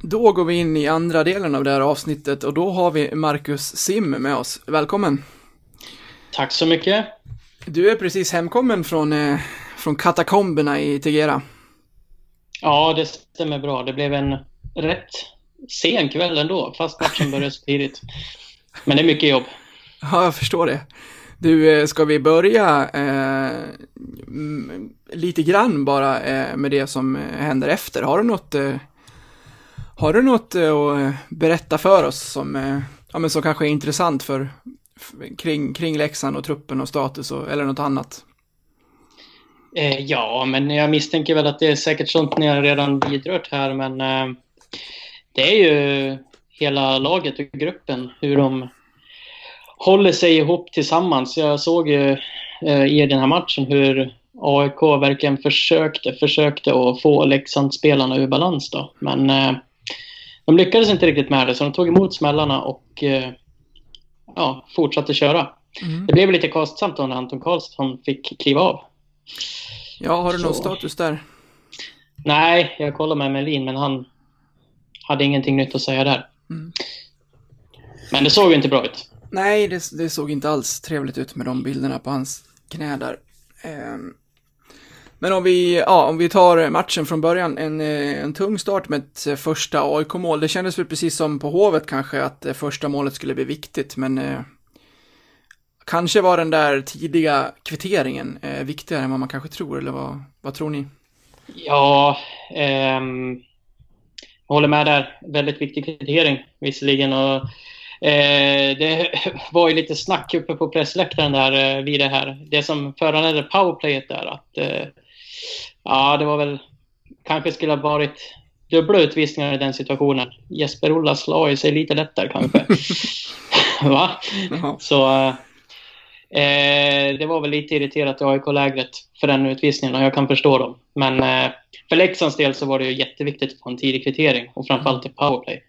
[SPEAKER 1] Då går vi in i andra delen av det här avsnittet och då har vi Marcus Sim med oss. Välkommen!
[SPEAKER 6] Tack så mycket.
[SPEAKER 1] Du är precis hemkommen från, eh, från katakomberna i Tegera.
[SPEAKER 6] Ja, det stämmer bra. Det blev en rätt sen kväll ändå, fast matchen började så tidigt. Men det är mycket jobb.
[SPEAKER 1] Ja, jag förstår det. Du, eh, ska vi börja eh, lite grann bara eh, med det som eh, händer efter? Har du något, eh, har du något eh, att berätta för oss som, ja, men som kanske är intressant för, f- kring, kring Leksand och truppen och status och, eller något annat?
[SPEAKER 6] Eh, ja, men jag misstänker väl att det är säkert sånt ni har redan vidrört här, men eh, det är ju hela laget och gruppen, hur de håller sig ihop tillsammans. Jag såg ju eh, i den här matchen hur AIK verkligen försökte, försökte att få Leksandsspelarna ur balans då, men eh, de lyckades inte riktigt med det, så de tog emot smällarna och eh, ja, fortsatte köra. Det blev lite kostsamt då när Anton Karlsson fick kliva av.
[SPEAKER 1] Ja, har du någon
[SPEAKER 6] Så.
[SPEAKER 1] status där?
[SPEAKER 6] Nej, jag kollade med Melin, men han hade ingenting nytt att säga där.
[SPEAKER 1] Mm.
[SPEAKER 6] Men det såg ju inte bra ut.
[SPEAKER 1] Nej, det, det såg inte alls trevligt ut med de bilderna på hans knä där. Ehm, Men om vi, ja, om vi tar matchen från början, en, eh, en tung start med ett eh, första AIK-mål. Det kändes väl precis som på Hovet kanske att det första målet skulle bli viktigt, men eh, kanske var den där tidiga kvitteringen eh, viktigare än vad man kanske tror, eller vad, vad tror ni?
[SPEAKER 6] Ja, ehm, jag håller med där. Väldigt viktig kvittering visserligen. Och Eh, det var ju lite snack uppe på pressläktaren där eh, vid det här. Det som föranledde powerplayet där att eh, ja, det var väl kanske skulle ha varit dubbla utvisningar i den situationen. Jesper Ollas la sig lite lättare kanske. Va? Så eh, det var väl lite irriterat i AIK-lägret för den utvisningen och jag kan förstå dem. Men eh, för Leksands del så var det ju jätteviktigt att få en tidig kvittering och framförallt i powerplay.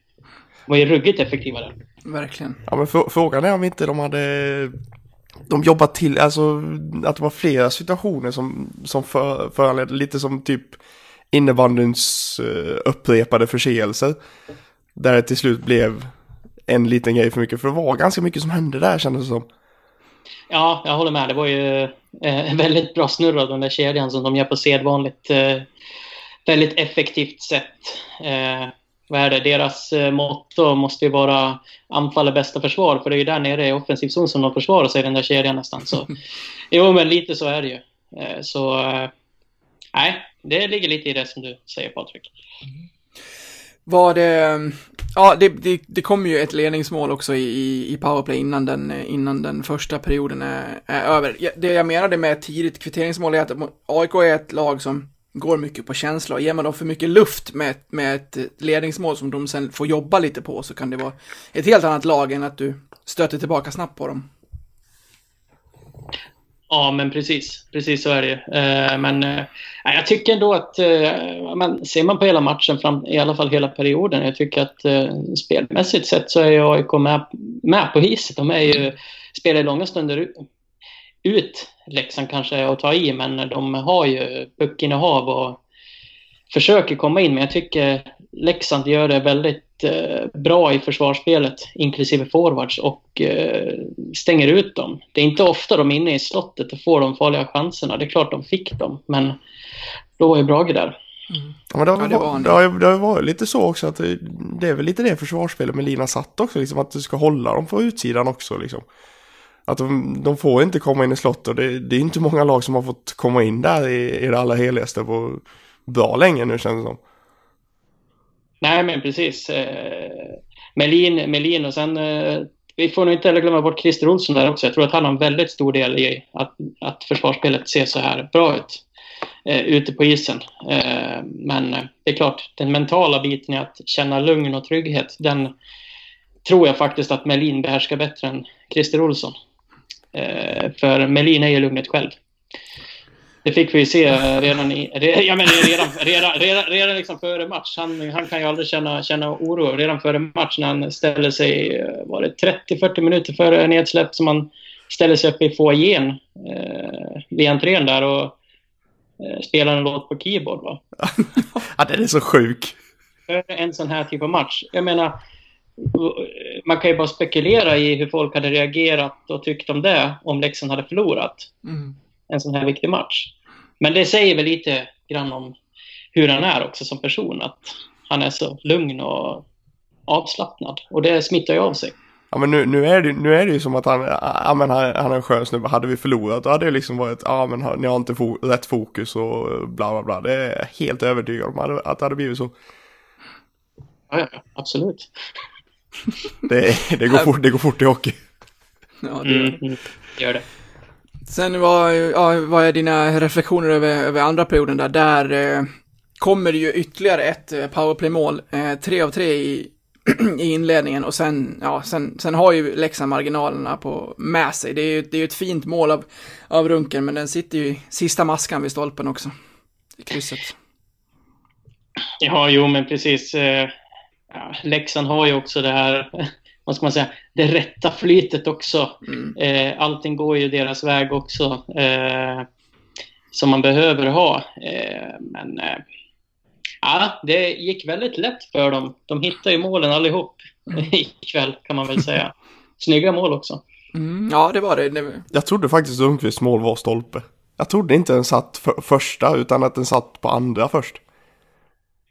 [SPEAKER 6] Det var ju ruggigt effektiva där.
[SPEAKER 1] Verkligen.
[SPEAKER 2] Ja men frå- frågan är om inte de hade de jobbat till, alltså att det var flera situationer som, som för, föranledde lite som typ innebandyns uh, upprepade förseelser. Där det till slut blev en liten grej för mycket. För det var ganska mycket som hände där kändes det som.
[SPEAKER 6] Ja, jag håller med. Det var ju eh, väldigt bra snurr av den där kedjan som de gör på sedvanligt eh, väldigt effektivt sätt. Eh, vad är det? Deras motto måste ju vara anfall är bästa försvar, för det är ju där nere i offensiv zon som de försvarar sig, den där kedjan nästan. Så, jo, men lite så är det ju. Så nej, det ligger lite i det som du säger Patrik.
[SPEAKER 1] Var det, ja det, det, det kommer ju ett ledningsmål också i, i, powerplay innan den, eh, innan den första perioden är, är över. Det jag menade med ett tidigt kvitteringsmål är att AIK är ett lag som går mycket på känsla och ger man dem för mycket luft med, med ett ledningsmål som de sen får jobba lite på så kan det vara ett helt annat lag än att du stöter tillbaka snabbt på dem.
[SPEAKER 6] Ja, men precis. Precis så är det ju. Eh, Men eh, jag tycker ändå att, eh, ser man på hela matchen, fram, i alla fall hela perioden, jag tycker att eh, spelmässigt sett så är ju AIK med, med på hiset. De är ju, spelar i långa stunder ut- ut. Leksand kanske är att ta i, men de har ju puckinnehav och försöker komma in. Men jag tycker Leksand gör det väldigt bra i försvarsspelet, inklusive forwards, och eh, stänger ut dem. Det är inte ofta de är inne i slottet och får de farliga chanserna. Det är klart de fick dem, men då var ju Brage där.
[SPEAKER 2] Ja, men det, har,
[SPEAKER 1] Ja, det var
[SPEAKER 2] det, har, ju- det har varit lite så också att det, det är väl lite det försvarsspelet med Lina satt också, liksom att du ska hålla dem på utsidan också liksom. Att de, de får inte komma in i slott och det, det är inte många lag som har fått komma in där i, i det allra heligaste på bra länge nu känns det som.
[SPEAKER 6] Nej, men precis. Eh, Melin, Melin och sen... Eh, vi får nog inte heller glömma bort Christer Olsson där också. Jag tror att han har en väldigt stor del i att, att försvarsspelet ser så här bra ut eh, ute på isen. Eh, men eh, det är klart, den mentala biten i att känna lugn och trygghet, den tror jag faktiskt att Melin behärskar bättre än Christer Olsson. Eh, för Melin är ju lugnet själv. Det fick vi ju se eh, redan, i, re, ja, men redan, redan, redan, redan liksom före match. Han, han kan ju aldrig känna, känna oro. Redan före match när han ställer sig, eh, var det 30-40 minuter före nedsläpp som han ställer sig uppe i foajén eh, vid entrén där och eh, spelar en låt på keyboard. Va?
[SPEAKER 2] Ja, den är så sjuk.
[SPEAKER 6] För en sån här typ av match. Jag menar, man kan ju bara spekulera i hur folk hade reagerat och tyckt om det om Leksand hade förlorat
[SPEAKER 1] Mm.
[SPEAKER 6] en sån här viktig match. Men det säger väl lite grann om hur han är också som person. Att han är så lugn och avslappnad. Och det smittar ju av sig.
[SPEAKER 2] Ja men nu, nu, är det, nu är det ju som att han, ja men han, han är en skön snubbe. Hade vi förlorat då hade det liksom varit, ja men han- ni har inte fo rätt fokus och bla bla bla. Det är helt övertygad om att det hade blivit så.
[SPEAKER 6] Ja, ja, absolut.
[SPEAKER 2] Det, det, går, fort, det går fort i hockey.
[SPEAKER 1] Ja, det,
[SPEAKER 6] Mm, mm, gör det.
[SPEAKER 1] Sen vad, ja, vad är dina reflektioner över, över andra perioden där? Där eh, kommer det ju ytterligare ett eh, powerplay-mål, eh, tre av tre i, i inledningen och sen, ja, sen, sen har ju Leksand marginalerna på, med sig. Det är ju det är ett fint mål av, av Runken, men den sitter ju i sista maskan vid stolpen också. I krysset.
[SPEAKER 6] Ja, jo, men precis. Eh, Leksand har ju också det här, vad ska man säga, det rätta flytet också.
[SPEAKER 1] Mm.
[SPEAKER 6] Eh, allting går ju deras väg också, eh, som man behöver ha. Eh, men eh, ja, det gick väldigt lätt för dem. De hittade ju målen allihop ikväll, kan man väl säga. Snygga mål också.
[SPEAKER 1] Mm, ja, det var det. det.
[SPEAKER 2] Jag trodde faktiskt Lundqvists mål var stolpe. Jag trodde inte den satt för, första utan att den satt på andra först.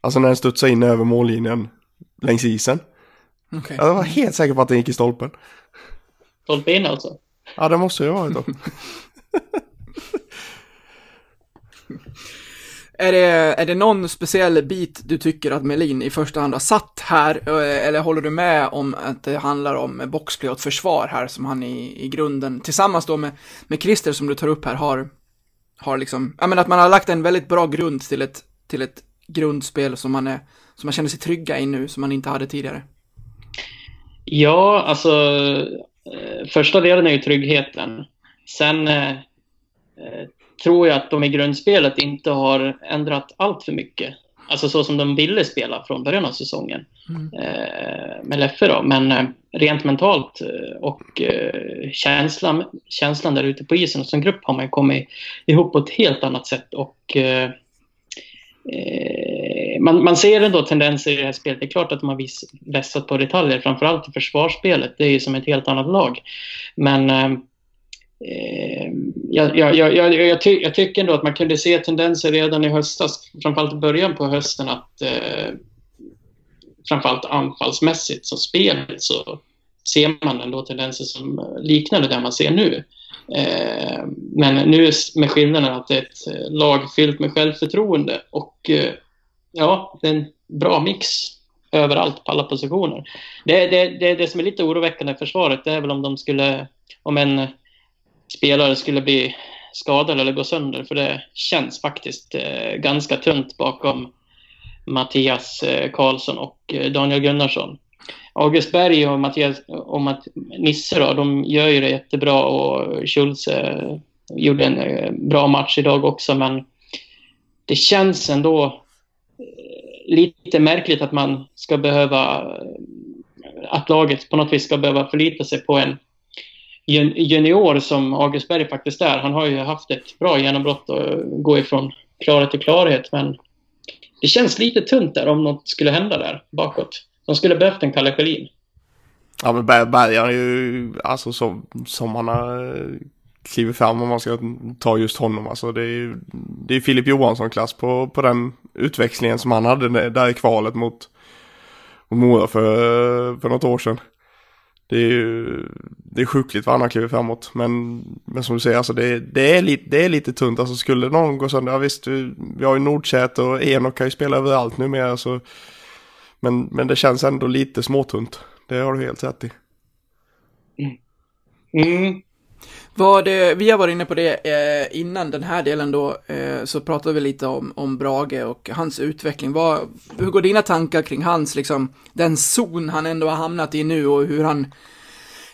[SPEAKER 2] Alltså när den studsade in över mållinjen längs isen.
[SPEAKER 1] Okej.
[SPEAKER 2] Jag var helt säker på att den gick i stolpen.
[SPEAKER 6] Stolpe in alltså.
[SPEAKER 2] Ja det måste ju ha varit då.
[SPEAKER 1] Är det, är det någon speciell bit du tycker att Melin i första hand har satt här? eh, Eller håller du med om att det handlar om boxplay och ett försvar här som han i, i grunden, tillsammans då med, med Christer som du tar upp här, har, har liksom, ja men att man har lagt en väldigt bra grund till ett, till ett grundspel som man är, som man känner sig trygga i nu, som man inte hade tidigare.
[SPEAKER 6] Ja, alltså eh, första delen är ju tryggheten. Sen eh, eh, tror jag att de i grundspelet inte har ändrat allt för mycket. Alltså så som de ville spela från början av säsongen. Eh, med Leffe då. Men eh, rent mentalt eh, och känslan, känslan där ute på isen och som grupp har man ju kommit ihop på ett helt annat sätt. Och man, man ser ändå tendenser i det här spelet. Det är klart att de har vässat på detaljer, framförallt i försvarsspelet. Det är ju som ett helt annat lag. Men eh, jag, jag, jag, jag, jag, ty, jag tycker ändå att man kunde se tendenser redan i höstas, framförallt i början på hösten, att eh, framförallt anfallsmässigt som spelet så ser man ändå tendenser som liknade det man ser nu. Eh, men nu med skillnaden att det är ett eh, lag fyllt med självförtroende och eh, ja, det är en bra mix överallt på alla positioner. Det, det, det, det som är lite oroväckande i försvaret det är väl om de skulle, om en spelare skulle bli skadad eller gå sönder, för det känns faktiskt eh, ganska tunt bakom Mattias eh, Karlsson och eh, Daniel Gunnarsson. August Berg och Mattias och Matt, Nisse då, de gör ju det jättebra och Schultze eh, gjorde en eh, bra match idag också, men det känns ändå lite märkligt att man ska behöva eh, att laget på något vis ska behöva förlita sig på en junior som August Berg faktiskt är. Han har ju haft ett bra genombrott och gå ifrån klarhet till klarhet, men det känns lite tunt där om något skulle hända där bakåt. De skulle behövt en Kalle Schelin.
[SPEAKER 2] Ja men Berg, är ju, alltså som, som han har kliver fram om man ska ta just honom. Alltså det är ju, det är Filip Johansson-klass på, på den utväxlingen som han hade där i kvalet mot, mot Mora för, för något år sedan. Det är ju, det är sjukligt vad han har klivit framåt. Men, men som du säger, alltså det, det, är lite, det är lite tunt. Alltså skulle någon gå sönder, ja visst, vi, vi har ju Nordsäter och Enok kan ju spela överallt numera. Så, men, men det känns ändå lite småtunt. Det har du helt rätt i.
[SPEAKER 6] Mm.
[SPEAKER 1] mm. Vad vi har varit inne på det eh, innan den här delen då, eh, så pratade vi lite om, om Brage och hans utveckling. Vad, hur går dina tankar kring hans, liksom, den zon han ändå har hamnat i nu och hur han,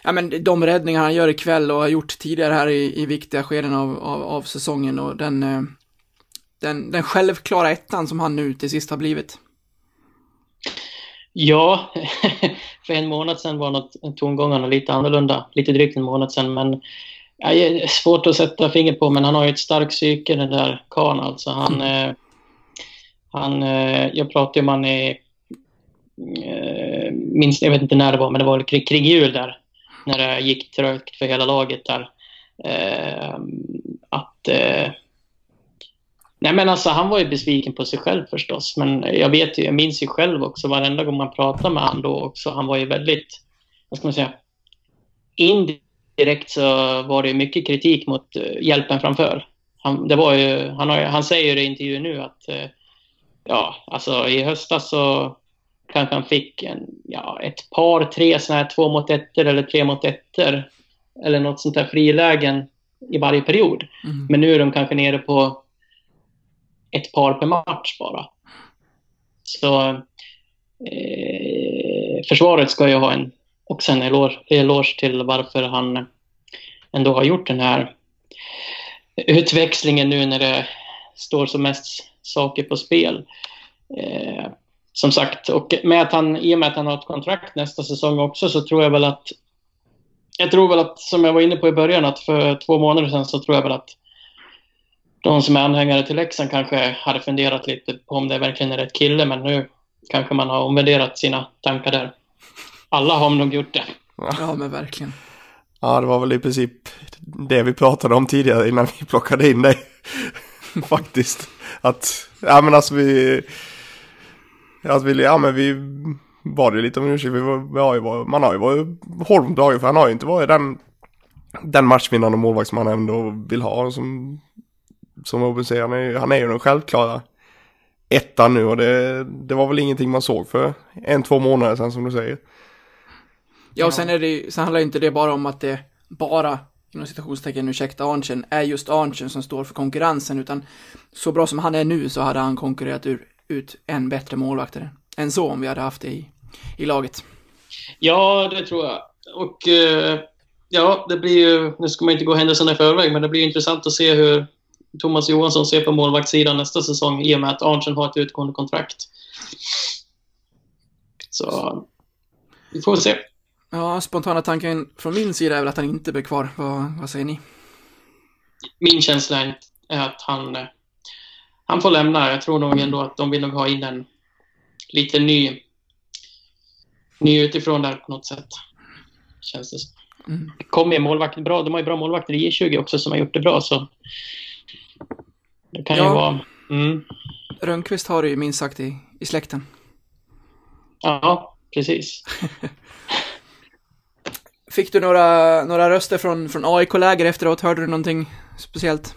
[SPEAKER 1] ja men de räddningar han gör ikväll och har gjort tidigare här i, i viktiga skeden av, av, av säsongen och den, eh, den, den självklara ettan som han nu till sist har blivit.
[SPEAKER 6] Ja, för en månad sedan var något, tongångarna lite annorlunda. Lite drygt en månad sedan, men ja, svårt att sätta finger på. Men han har ju ett starkt psyke, den där karln. Alltså, han, eh, han, eh, jag pratade om han i... Eh, minst, jag vet inte när det var, men det var kring, kring jul där. När det gick trögt för hela laget där. Att... Nej men alltså han var ju besviken på sig själv förstås. Men jag vet ju, jag minns ju själv också varenda gång man pratade med han då också. Han var ju väldigt, vad ska man säga, indirekt så var det mycket kritik mot uh, hjälpen framför. Han, det var ju, han, har, han säger i intervjun nu att, uh, ja, alltså i höstas så kanske han fick en, ja, ett par, tre sådana här två mot ettor eller tre mot ettor. Eller något sånt där frilägen i varje period.
[SPEAKER 1] Mm.
[SPEAKER 6] Men nu är de kanske nere på ett par per match bara. Så eh, försvaret ska ju ha en och en eloge, eloge till varför han ändå har gjort den här utväxlingen nu när det står som mest saker på spel. Eh, som sagt, och med att han, i och med att han har ett kontrakt nästa säsong också så tror jag väl att jag tror väl att, som jag var inne på i början, att för två månader sedan så tror jag väl att de som är anhängare till Leksand kanske hade funderat lite på om det verkligen är rätt kille, men nu kanske man har omvärderat sina tankar där. Alla har nog gjort det.
[SPEAKER 1] Ja men verkligen.
[SPEAKER 2] Ja, det var väl i princip det vi pratade om tidigare innan vi plockade in dig. Faktiskt. Att, ja men alltså vi... Att vi, ja men vi bad ju lite om ursäkt. Vi, var, vi har ju varit, man har ju varit hård om dagen för han har ju inte varit den, den matchvinnande målvakt som man ändå vill ha. Som, som Robin säger, han är, han är ju den självklara ettan nu och det, det var väl ingenting man såg för en, två månader sedan som du säger.
[SPEAKER 1] Ja, och sen, är det, sen handlar inte det bara om att det bara, inom citationstecken, ursäkta Arntzen, är just Arntzen som står för konkurrensen, utan så bra som han är nu så hade han konkurrerat ur, ut en bättre målvaktare än så om vi hade haft det i, i laget.
[SPEAKER 6] Ja, det tror jag. Och eh, ja, det blir ju, nu ska man inte gå händelserna i förväg, men det blir intressant att se hur Thomas Johansson ser på målvaktssidan nästa säsong i och med att Arntzen har ett utgående kontrakt. Så vi får se.
[SPEAKER 1] Ja, spontana tanken från min sida är väl att han inte blir kvar. Vad, vad säger ni?
[SPEAKER 6] Min känsla är att han, eh, han får lämna. Jag tror nog ändå att de vill nog ha in en lite ny, ny utifrån där på något sätt. Känns det som.
[SPEAKER 1] Mm.
[SPEAKER 6] Kommer ju målvakt bra. De har ju bra målvakter i J20 också som har gjort det bra. Så det kan ju
[SPEAKER 1] Ja.
[SPEAKER 6] vara... Mm.
[SPEAKER 1] Rönnqvist har det ju minst sagt i, i släkten.
[SPEAKER 6] Ja, precis.
[SPEAKER 1] Fick du några, några röster från, från AIK-läger efteråt? Hörde du någonting speciellt?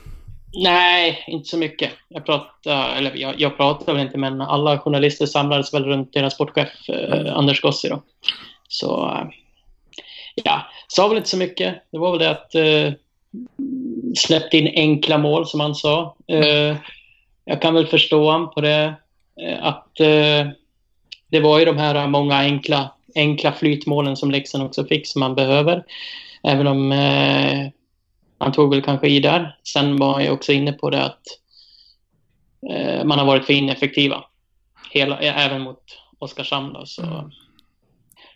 [SPEAKER 6] Nej, inte så mycket. Jag pratade, eller jag, jag pratade väl inte, men alla journalister samlades väl runt deras sportchef eh, Anders Gossi då. Så, eh, ja, sa väl inte så mycket. Det var väl det att eh, släppte in enkla mål, som han sa. Eh, jag kan väl förstå han på det, eh, att eh, det var ju de här många enkla, enkla flytmålen som Leksand också fick, som man behöver. Även om eh, han tog väl kanske i där. Sen var jag också inne på det att eh, man har varit för ineffektiva. Hela, eh, även mot Oskarshamn. Då, så.
[SPEAKER 1] Mm.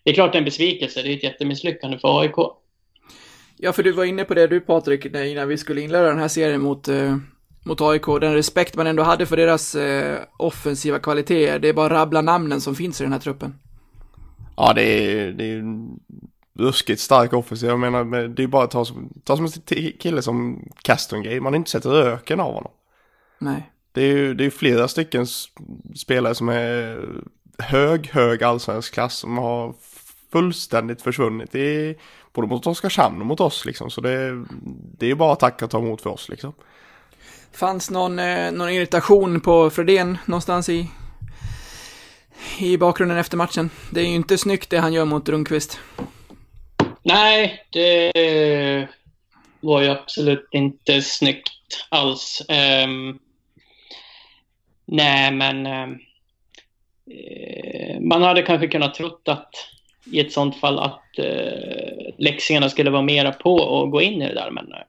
[SPEAKER 6] Det är klart det är en besvikelse. Det är ett jättemisslyckande för AIK.
[SPEAKER 1] Ja, för du var inne på det du Patrik, när- innan vi skulle inleda den här serien mot, eh, mot AIK. Den respekt man ändå hade för deras eh, offensiva kvaliteter. Det är bara att rabbla namnen som finns i den här truppen.
[SPEAKER 2] Ja, det är, det är ruskigt stark offensiv. Jag menar, men det är bara att ta som, ta som en kille som Castongate. Man har inte sett röken av honom.
[SPEAKER 1] Nej.
[SPEAKER 2] Det är ju det är flera stycken spelare som är hög, hög allsvensk klass som har fullständigt försvunnit i både mot Oskarshamn och mot oss liksom. Så det, det är ju bara att tacka och ta emot för oss liksom.
[SPEAKER 1] Fanns någon, eh, någon irritation på Fredén någonstans i, i bakgrunden efter matchen? Det är ju inte snyggt det han gör mot Rundqvist.
[SPEAKER 6] Nej, det var ju absolut inte snyggt alls. Um, nej, men um, man hade kanske kunnat trott att i ett sånt fall att eh, uh, Leksingarna skulle vara mera på och gå in i det där. Men uh,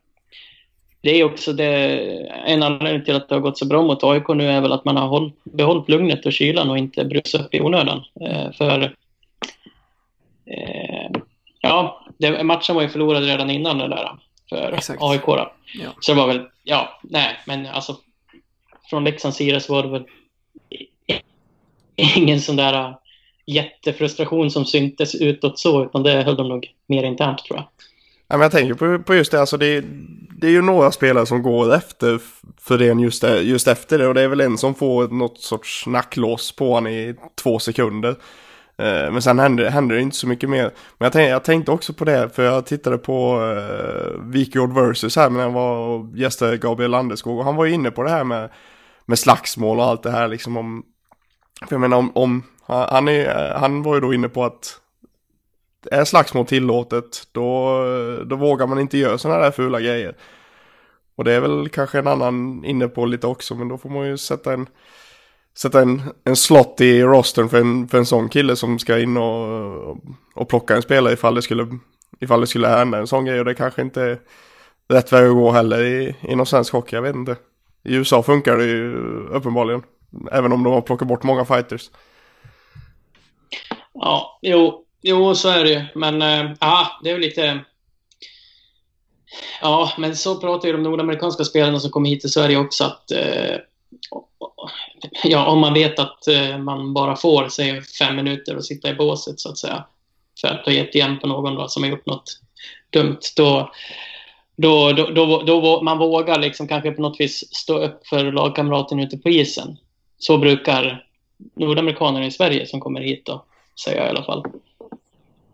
[SPEAKER 6] det är också det, en anledning till att det har gått så bra mot AIK nu är väl att man har håll, behållit lugnet och kylan och inte brusat upp i onödan. Eh, för eh, Ja, det, matchen var ju förlorad redan innan det där för
[SPEAKER 1] Exakt.
[SPEAKER 6] AIK. Då.
[SPEAKER 1] Ja.
[SPEAKER 6] Så det var väl, ja, nej, men alltså från Leksands sida så var det väl ingen sån där jättefrustration som syntes utåt så, utan det höll de nog mer internt tror jag.
[SPEAKER 2] Ja, men jag tänker på, på just det, alltså det, det är ju några spelare som går efter för det just, just efter det och det är väl en som får något sorts nacklås på han i två sekunder. Eh, men sen händer, händer det inte så mycket mer. Men jag, tänk, jag tänkte också på det, för jag tittade på eh, uh, Wikegård versus här när jag var och gästade Gabriel Landeskog och han var ju inne på det här med, med slagsmål och allt det här liksom om, för jag menar om, om han, är, eh, han var ju då inne på att är slagsmål tillåtet då, då vågar man inte göra sådana där fula grejer. Och det är väl kanske en annan inne på lite också men då får man ju sätta en sätta en, en slott i rostern för en, för en sån kille som ska in och, och plocka en spelare ifall det skulle ifall det skulle hända en sån grej och det kanske inte är rätt väg att gå heller i, inom svensk hockey, jag vet inte. I USA funkar det ju uppenbarligen. Även om de har plockat bort många fighters.
[SPEAKER 6] Ja, jo, jo så är det ju. Men äh, det är väl lite... Ja, men så pratar ju de nordamerikanska spelarna som kommer hit till Sverige också att eh, ja, om man vet att eh, man bara får, säg fem minuter att sitta i båset så att säga, för att ha gett igen på någon då, som har gjort något dumt, då, då, då, då, då man vågar liksom kanske på något vis stå upp för lagkamraten ute på isen. Så brukar nordamerikaner i Sverige som kommer hit då säga i alla fall.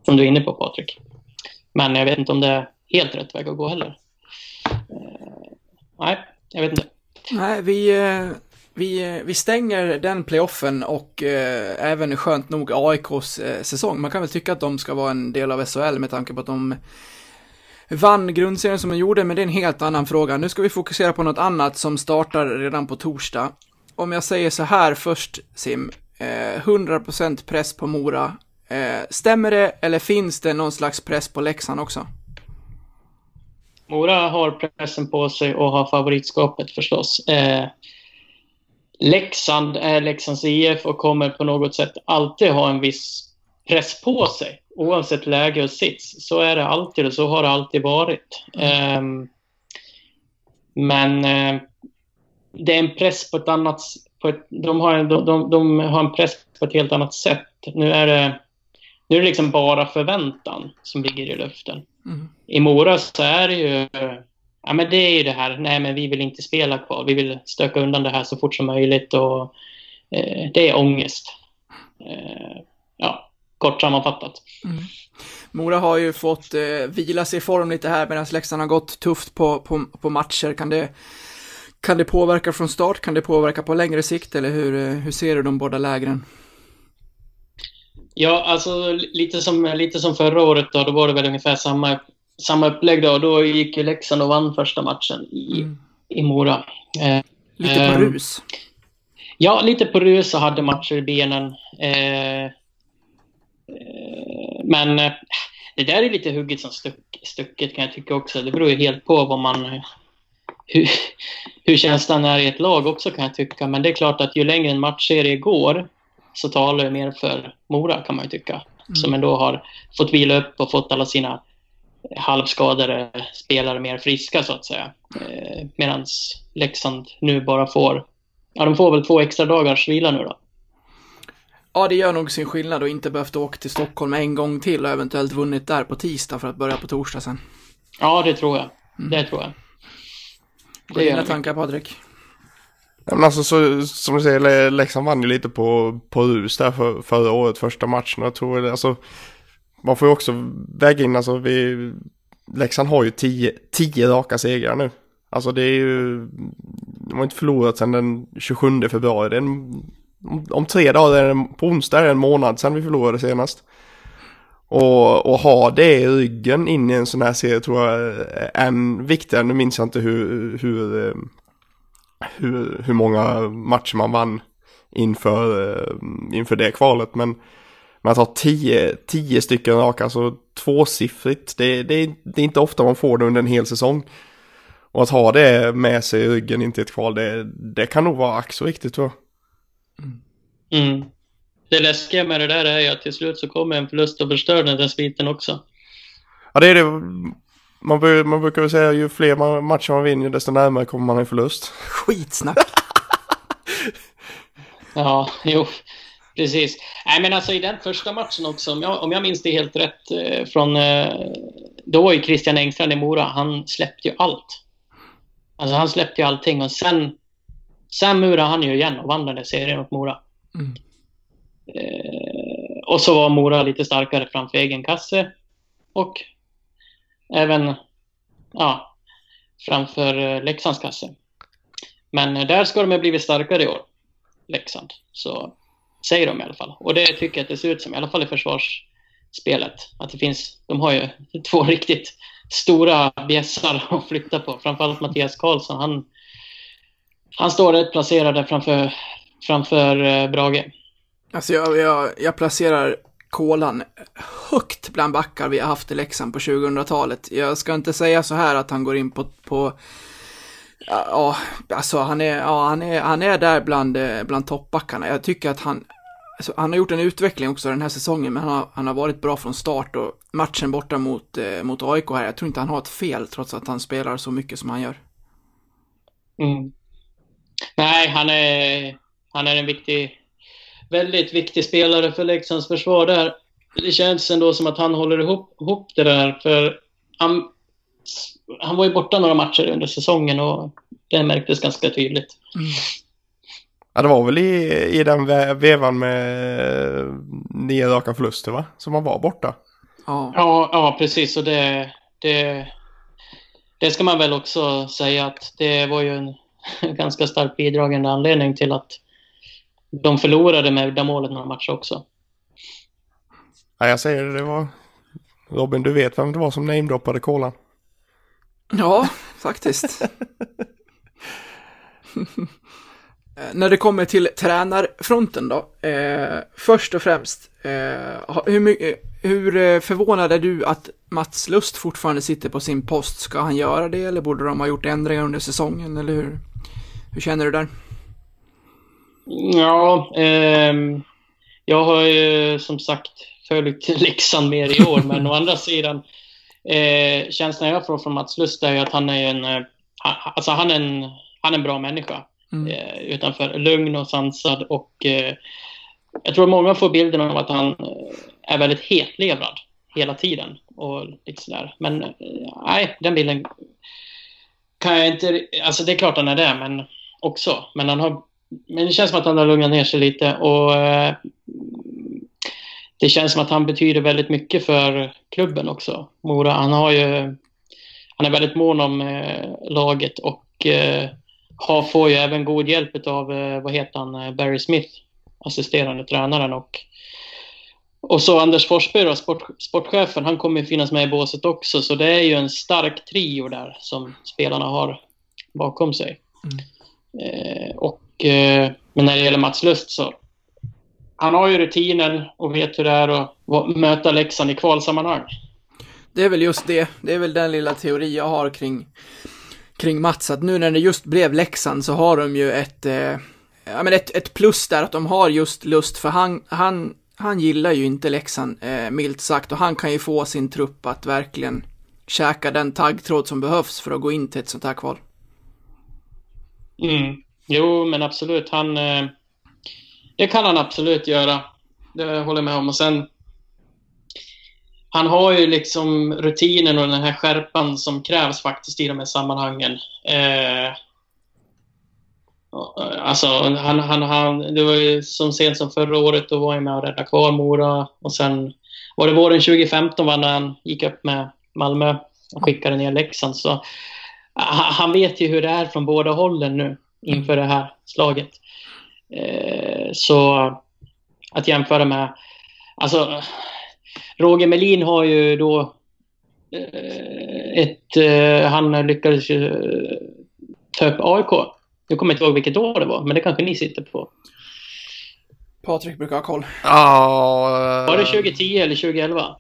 [SPEAKER 6] Som du är inne på Patrik. Men jag vet inte om det är helt rätt väg att gå heller. Eh, nej, jag vet inte.
[SPEAKER 1] Nej, vi, eh, Vi, eh, vi stänger den playoffen och eh, även skönt nog AIKs eh, säsong. Man kan väl tycka att de ska vara en del av SHL med tanke på att de vann grundserien som de gjorde, men det är en helt annan fråga. Nu ska vi fokusera på något annat som startar redan på torsdag. Om jag säger så här först, Sim. Eh, 100% press på Mora. Eh, stämmer det, eller finns det någon slags press på Leksand också?
[SPEAKER 6] Mora har pressen på sig och har favoritskapet förstås. Eh, Leksand är Leksands IF och kommer på något sätt alltid ha en viss press på sig. Oavsett läge och sits. Så är det alltid och så har det alltid varit. Eh, men eh, det är en press på ett annat... På ett, de, har en, de, de, de har en press på ett helt annat sätt. Nu är det, nu är det liksom bara förväntan som ligger i luften.
[SPEAKER 1] Mm.
[SPEAKER 6] I Mora så är det ju... Ja, men det är ju det här, nej men vi vill inte spela kvar. Vi vill stöka undan det här så fort som möjligt och eh, det är ångest. Eh, ja, kort sammanfattat.
[SPEAKER 1] Mora har ju fått eh, vila sig i form lite här medan Leksand har gått tufft på, på, på matcher. Kan det, kan det påverka från start? Kan det påverka på längre sikt? Eller hur, eh, hur ser du de båda lägren?
[SPEAKER 6] Ja, alltså lite som, lite som förra året då, då var det väl ungefär samma, samma upplägg då. Då gick ju Leksand och vann första matchen i,
[SPEAKER 1] Mm.
[SPEAKER 6] i Mora. Eh,
[SPEAKER 1] Lite på
[SPEAKER 6] Ehm,
[SPEAKER 1] rus.
[SPEAKER 6] Ja, lite på rus och hade matcher i benen. Eh, eh, men eh, det där är lite hugget som stuck, stucket kan jag tycka också. Det beror ju helt på vad man... Hur, hur känslan är i ett lag också kan jag tycka. Men det är klart att ju längre en matchserie går så talar det mer för Mora kan man ju tycka. Som ändå har fått vila upp och fått alla sina halvskadade spelare mer friska så att säga. Eh, Medan Leksand nu bara får Ja, de får väl två extra dagars vila nu då.
[SPEAKER 1] Ja, det gör nog sin skillnad och inte behövt åka till Stockholm en gång till och eventuellt vunnit där på tisdag för att börja på torsdag sen.
[SPEAKER 6] Ja, det tror jag. Det tror jag.
[SPEAKER 1] Vad är dina
[SPEAKER 6] det.
[SPEAKER 1] tankar Patrik?
[SPEAKER 2] Ja, men alltså så, som du säger, Leksand vann ju lite på, på rus där för, förra året, första matchen. Jag tror alltså, man får ju också väga in, alltså vi, Leksand har ju tio, tio raka segrar nu. Alltså det är ju, de har inte förlorat sedan den 27 februari. Det är en, om, om tre dagar, är det, på onsdag är det en månad sedan vi förlorade senast. Och, och ha det i ryggen in i en sån här serie tror jag är än viktigare. Nu minns jag inte hur, hur, eh, hur, hur många matcher man vann inför, eh, inför det kvalet. Men man tar tio, tio stycken raka, alltså tvåsiffrigt. Det, det, det är inte ofta man får det under en hel säsong. Och att ha det med sig i ryggen in till ett kval, det, det kan nog vara ack så viktigt tror jag.
[SPEAKER 6] Mm. Det läskiga med det där är ju att till slut så kommer en förlust och förstör den där sviten också.
[SPEAKER 2] Ja, det är det. Man, bör, man brukar väl säga ju fler man, matcher man vinner desto närmare kommer man en förlust.
[SPEAKER 1] Skitsnack.
[SPEAKER 6] Ja, jo, precis. Nej, men alltså i den första matchen också, om jag, om jag minns det helt rätt eh, från... Eh, då var ju Christian Engstrand i Mora, han släppte ju allt. Alltså han släppte ju allting och sen... Sen murade han ju igen och vann den där serien mot Mora.
[SPEAKER 1] Mm.
[SPEAKER 6] Eh, och så var Mora lite starkare framför egen kasse. Och även ja, framför eh, Leksands kasse. Men eh, där ska de ha blivit starkare i år. Leksand. Så säger de i alla fall. Och det tycker jag att det ser ut som, i alla fall i försvarsspelet. Att det finns, de har ju två riktigt stora bjässar att flytta på. Framförallt Mattias Karlsson. Han, han står rätt placerad där framför, framför eh, Brage.
[SPEAKER 1] Alltså jag, jag, jag placerar Kolan högt bland backar vi har haft i Leksand på 2000-talet. Jag ska inte säga så här att han går in på, på ja, alltså han är, ja, han är, han är där bland, eh, bland toppbackarna. Jag tycker att han, alltså, han har gjort en utveckling också den här säsongen, men han har, han har varit bra från start och matchen borta mot, eh, mot AIK här, jag tror inte han har ett fel trots att han spelar så mycket som han gör.
[SPEAKER 6] Mm. Nej, han är, han är en viktig, väldigt viktig spelare för Leksands försvar där. Det känns ändå som att han håller ihop, ihop det där, för han, han var ju borta några matcher under säsongen och det märktes ganska tydligt.
[SPEAKER 2] Ja, det var väl i, i den ve- vevan med nio raka förluster va? Som man var borta.
[SPEAKER 1] Ja,
[SPEAKER 6] Ja, ja precis. Och det, det, det ska man väl också säga att det var ju en, en ganska starkt bidragande anledning till att de förlorade med uddamålet några matcher också.
[SPEAKER 2] Ja, jag säger det, det var... Robin, du vet vem det var som namedroppade kolan?
[SPEAKER 1] Ja, faktiskt. Eh, När det kommer till tränarfronten då, eh, först och främst, eh, hur, mycket, hur eh, förvånad är du att Mats Lust fortfarande sitter på sin post? Ska han göra det eller borde de ha gjort ändringar under säsongen eller hur? Hur känner du där?
[SPEAKER 6] Ja, ehm, jag har ju som sagt följt Leksand mer i år, men å andra sidan eh, känslan jag får från Mats Lust är ju att han är en, eh, han, alltså han är en, han är en bra människa.
[SPEAKER 1] Mm.
[SPEAKER 6] Eh, utanför lugn och sansad och eh, jag tror många får bilden av att han eh, är väldigt hetlevrad hela tiden och lite sådär. Men eh, nej, den bilden kan jag inte, alltså det är klart han är det, men också. Men han har men det känns som att han har lugnat ner sig lite och eh, det känns som att han betyder väldigt mycket för klubben också. Mora, han har ju han är väldigt mån om eh, laget och eh, har, får ju även god hjälp av, vad heter han, Barry Smith, assisterande tränaren och och så Anders Forsberg då, sport, sportchefen, han kommer ju finnas med i båset också, så det är ju en stark trio där som spelarna har bakom sig. Eh, och, men när det gäller Mats Lust så han har ju rutinen och vet hur det är att möta Leksand i kvalsammanhang.
[SPEAKER 1] Det är väl just det, det är väl den lilla teori jag har kring, kring Mats, att nu när det just blev Leksand så har de ju ett, eh, ja men ett, ett plus där att de har just lust, för han, han, han gillar ju inte Leksand, eh, milt sagt, och han kan ju få sin trupp att verkligen käka den taggtråd som behövs för att gå in till ett sånt här kval.
[SPEAKER 6] Mm. Jo, men absolut. Han, eh, det kan han absolut göra. Det håller jag med om. Och sen, han har ju liksom rutinen och den här skärpan som krävs faktiskt i de här sammanhangen. Eh, eh alltså, han, han, han, det var ju som sent som förra året, då var han med och räddade kvar Mora. Och sen var det våren 2015 var när han gick upp med Malmö och skickade ner Leksand. Så han han vet ju hur det är från båda hållen nu inför det här slaget. Eh, så att jämföra med... Alltså, Roger Melin har ju då eh, ett... Eh, han lyckades ju eh, ta upp AIK. Jag kommer inte ihåg vilket år det var, men det kanske ni sitter på.
[SPEAKER 1] Patrik brukar ha koll.
[SPEAKER 2] Ja,
[SPEAKER 6] Var det 2010 eller 2011?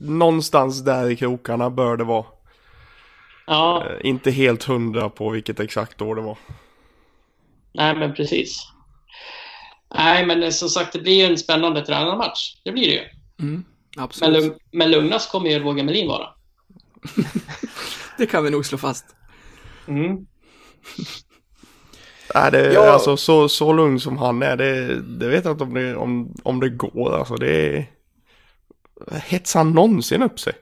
[SPEAKER 2] någonstans där i krokarna bör det vara.
[SPEAKER 6] Ja,
[SPEAKER 2] Inte helt hundra på vilket exakt år det var.
[SPEAKER 6] Nej men precis. Nej, men som sagt, det blir ju en spännande tränarmatch. Det blir det ju.
[SPEAKER 1] Mm,
[SPEAKER 6] Men,
[SPEAKER 1] absolut.
[SPEAKER 6] lugn, men lugnast kommer ju Roger Melin vara.
[SPEAKER 1] Det kan vi nog slå fast.
[SPEAKER 6] Mm.
[SPEAKER 2] Nej, det,
[SPEAKER 1] Ja.
[SPEAKER 2] alltså så, så lugn som han är, det, det vet jag inte om det, om, om det går. Alltså det är... Hetsar han någonsin upp sig?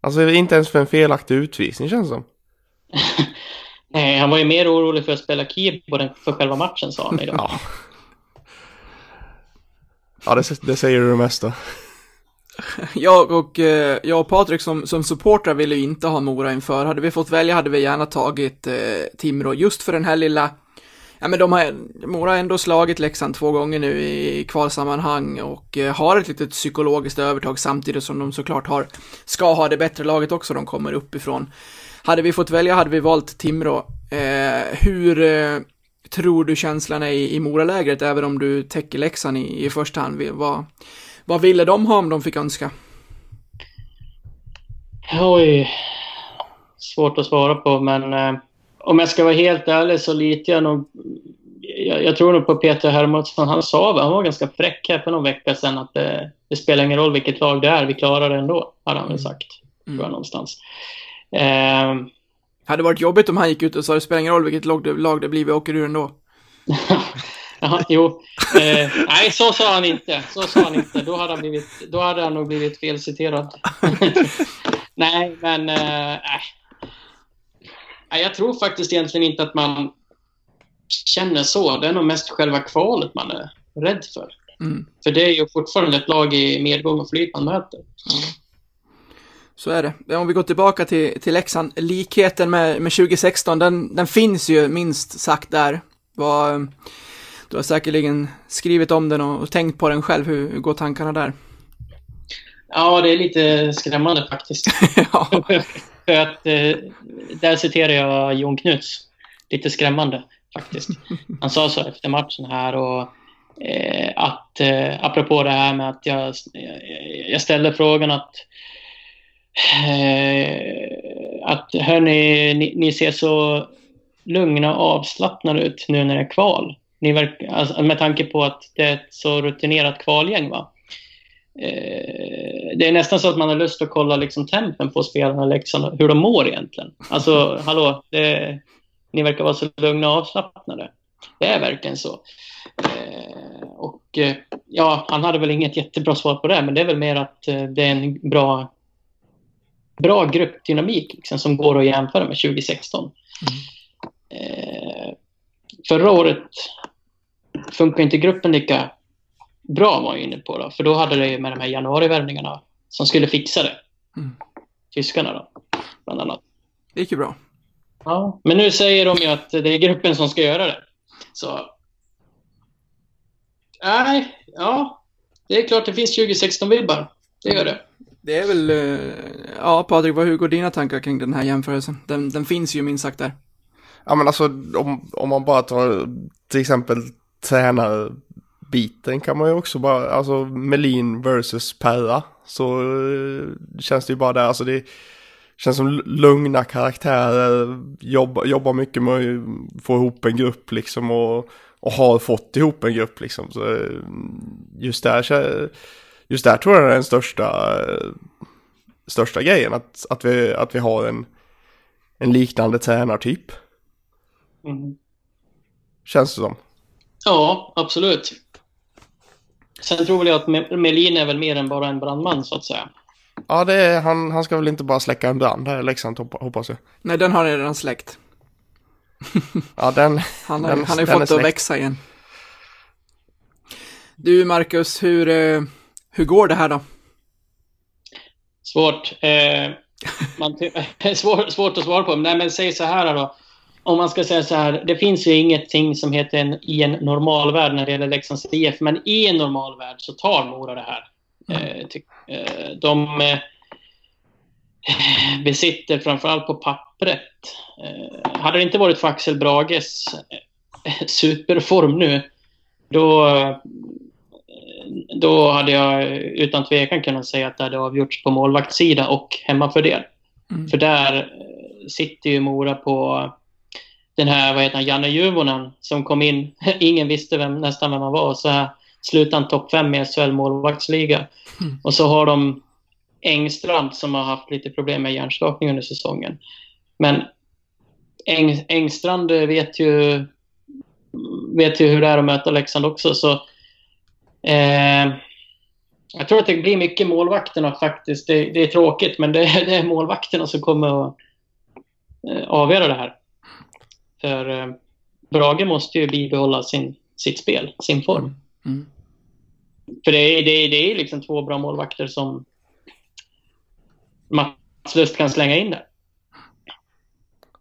[SPEAKER 2] Alltså inte ens för en felaktig utvisning känns det som.
[SPEAKER 6] Nej, han var ju mer orolig för att spela keyboard än för själva matchen, sa han idag.
[SPEAKER 2] Ja. Ja, det, det säger du det mesta.
[SPEAKER 1] Jag och, eh, jag och Patrik som, som supportrar ville ju inte ha Mora inför. Hade vi fått välja hade vi gärna tagit eh, Timrå just för den här lilla Ja men de har, Mora har ändå slagit Leksand två gånger nu i kvalsammanhang och eh, har ett litet psykologiskt övertag samtidigt som de såklart har, ska ha det bättre laget också, de kommer uppifrån. Hade vi fått välja hade vi valt Timrå. Eh, hur eh, tror du känslan är i, i Moralägret, även om du täcker Leksand i, i första hand? Vad, vad ville de ha om de fick önska?
[SPEAKER 6] Oj. Svårt att svara på, men eh, om jag ska vara helt ärlig så litar jag nog... Jag, jag tror nog på Peter Hermansson. Han sa, han var ganska fräck här för någon vecka sedan, att det, det spelar ingen roll vilket lag det är, vi klarar det ändå, hade han väl sagt. Tror jag någonstans. Eh,
[SPEAKER 1] Hade varit jobbigt om han gick ut och sa det spelar ingen roll vilket lag det, lag det blir, vi åker ur ändå.
[SPEAKER 6] Jaha, jo. Eh, nej, så sa han inte. Så sa han inte. Då hade han, blivit, då hade han nog blivit felciterad. nej, men... Eh, jag tror faktiskt egentligen inte att man känner så. Det är nog mest själva kvalet man är rädd för.
[SPEAKER 1] Mm.
[SPEAKER 6] För det är ju fortfarande ett lag i medgång och flyt man möter.
[SPEAKER 1] Så är det. Om vi går tillbaka till, till Leksand, likheten med, med 2016, den, den finns ju minst sagt där. Vad, du har säkerligen skrivit om den och, och tänkt på den själv. Hur, hur går tankarna där?
[SPEAKER 6] Ja, det är lite skrämmande faktiskt. För att, eh, där citerar jag Jon Knuts. Lite skrämmande faktiskt. Han sa så efter matchen här och eh, att eh, apropå det här med att jag, jag ställde frågan att att hörni, ni, ni ser så lugna och avslappnade ut nu när det är kval. Ni verkar, alltså, med tanke på att det är ett så rutinerat kvalgäng. Va? Eh, det är nästan så att man har lust att kolla liksom, tempen på spelarna, liksom, hur de mår egentligen. Alltså, hallå, det, ni verkar vara så lugna och avslappnade. Det är verkligen så. Eh, och eh, ja, han hade väl inget jättebra svar på det, men det är väl mer att eh, det är en bra, bra gruppdynamik liksom, som går att jämföra med 2016. Eh, förra året funkar inte gruppen lika bra var jag inne på då, för då hade det ju med de här januarivärvningarna som skulle fixa det.
[SPEAKER 1] Mm.
[SPEAKER 6] Tyskarna då, bland annat.
[SPEAKER 1] Det gick ju bra.
[SPEAKER 6] Ja, men nu säger de ju att det är gruppen som ska göra det. Så... Nej, ja. Det är klart det finns 2016-vibbar. Det gör det.
[SPEAKER 1] Det är väl, eh, ja Patrik, vad- hur går dina tankar kring den här jämförelsen? Den, den finns ju minst sagt där.
[SPEAKER 2] Ja men alltså om, om man bara tar till exempel tränarbiten kan man ju också bara, alltså Melin versus Perra. Så eh, känns det ju bara där, alltså det känns som lugna karaktärer, jobbar jobba mycket med att få ihop en grupp liksom och, och har fått ihop en grupp liksom. Så eh, just där, kä- just där tror jag är den största, största grejen, att, att, vi, att vi har en, en liknande tränartyp.
[SPEAKER 6] Mm.
[SPEAKER 2] Känns det som.
[SPEAKER 6] Ja, absolut. Sen tror väl jag att Me- Melin är väl mer än bara en brandman, så att säga.
[SPEAKER 2] Ja, det är, han, han ska väl inte bara släcka en brand här i Leksand hoppa- hoppas jag.
[SPEAKER 1] Nej, den har redan släckt.
[SPEAKER 2] Ja, den...
[SPEAKER 1] Han har,
[SPEAKER 2] Den-
[SPEAKER 1] han har ju fått det att växa igen. Du, Marcus, hur, eh, hur går det här då?
[SPEAKER 6] Svårt. Eh, man svår, svårt att svara på. Nej, men säg så här då. Om man ska säga så här. Det finns ju ingenting som heter en, i en normalvärld när det gäller Leksands IF. Men i en normalvärld så tar Mora det här. Eh, ty, eh, de eh, besitter framförallt på pappret. Eh, hade det inte varit för Axel Brages eh, superform nu. Då, då hade jag utan tvekan kunnat säga att det hade avgjorts på målvaktssida och hemmafördel.
[SPEAKER 1] Mm.
[SPEAKER 6] För där eh, sitter ju Mora på den här, vad heter han, Janne Juvonen som kom in. Ingen visste vem, nästan vem han var. Och så här slutade han topp fem i SHL målvaktsliga.
[SPEAKER 1] Mm.
[SPEAKER 6] Och så har de Engstrand som har haft lite problem med hjärnskakning under säsongen. Men Eng, Engstrand eh, vet ju, vet ju hur det är att möta Leksand också. Så, eh, jag tror att det blir mycket målvakterna faktiskt. Det, det är tråkigt, men det, det är målvakterna som kommer att eh, avgöra det här. För eh, Brage måste ju bibehålla sin, sitt spel, sin form.
[SPEAKER 1] Mm.
[SPEAKER 6] För det är, det, är, det är liksom två bra målvakter som Mats Lust kan slänga in där.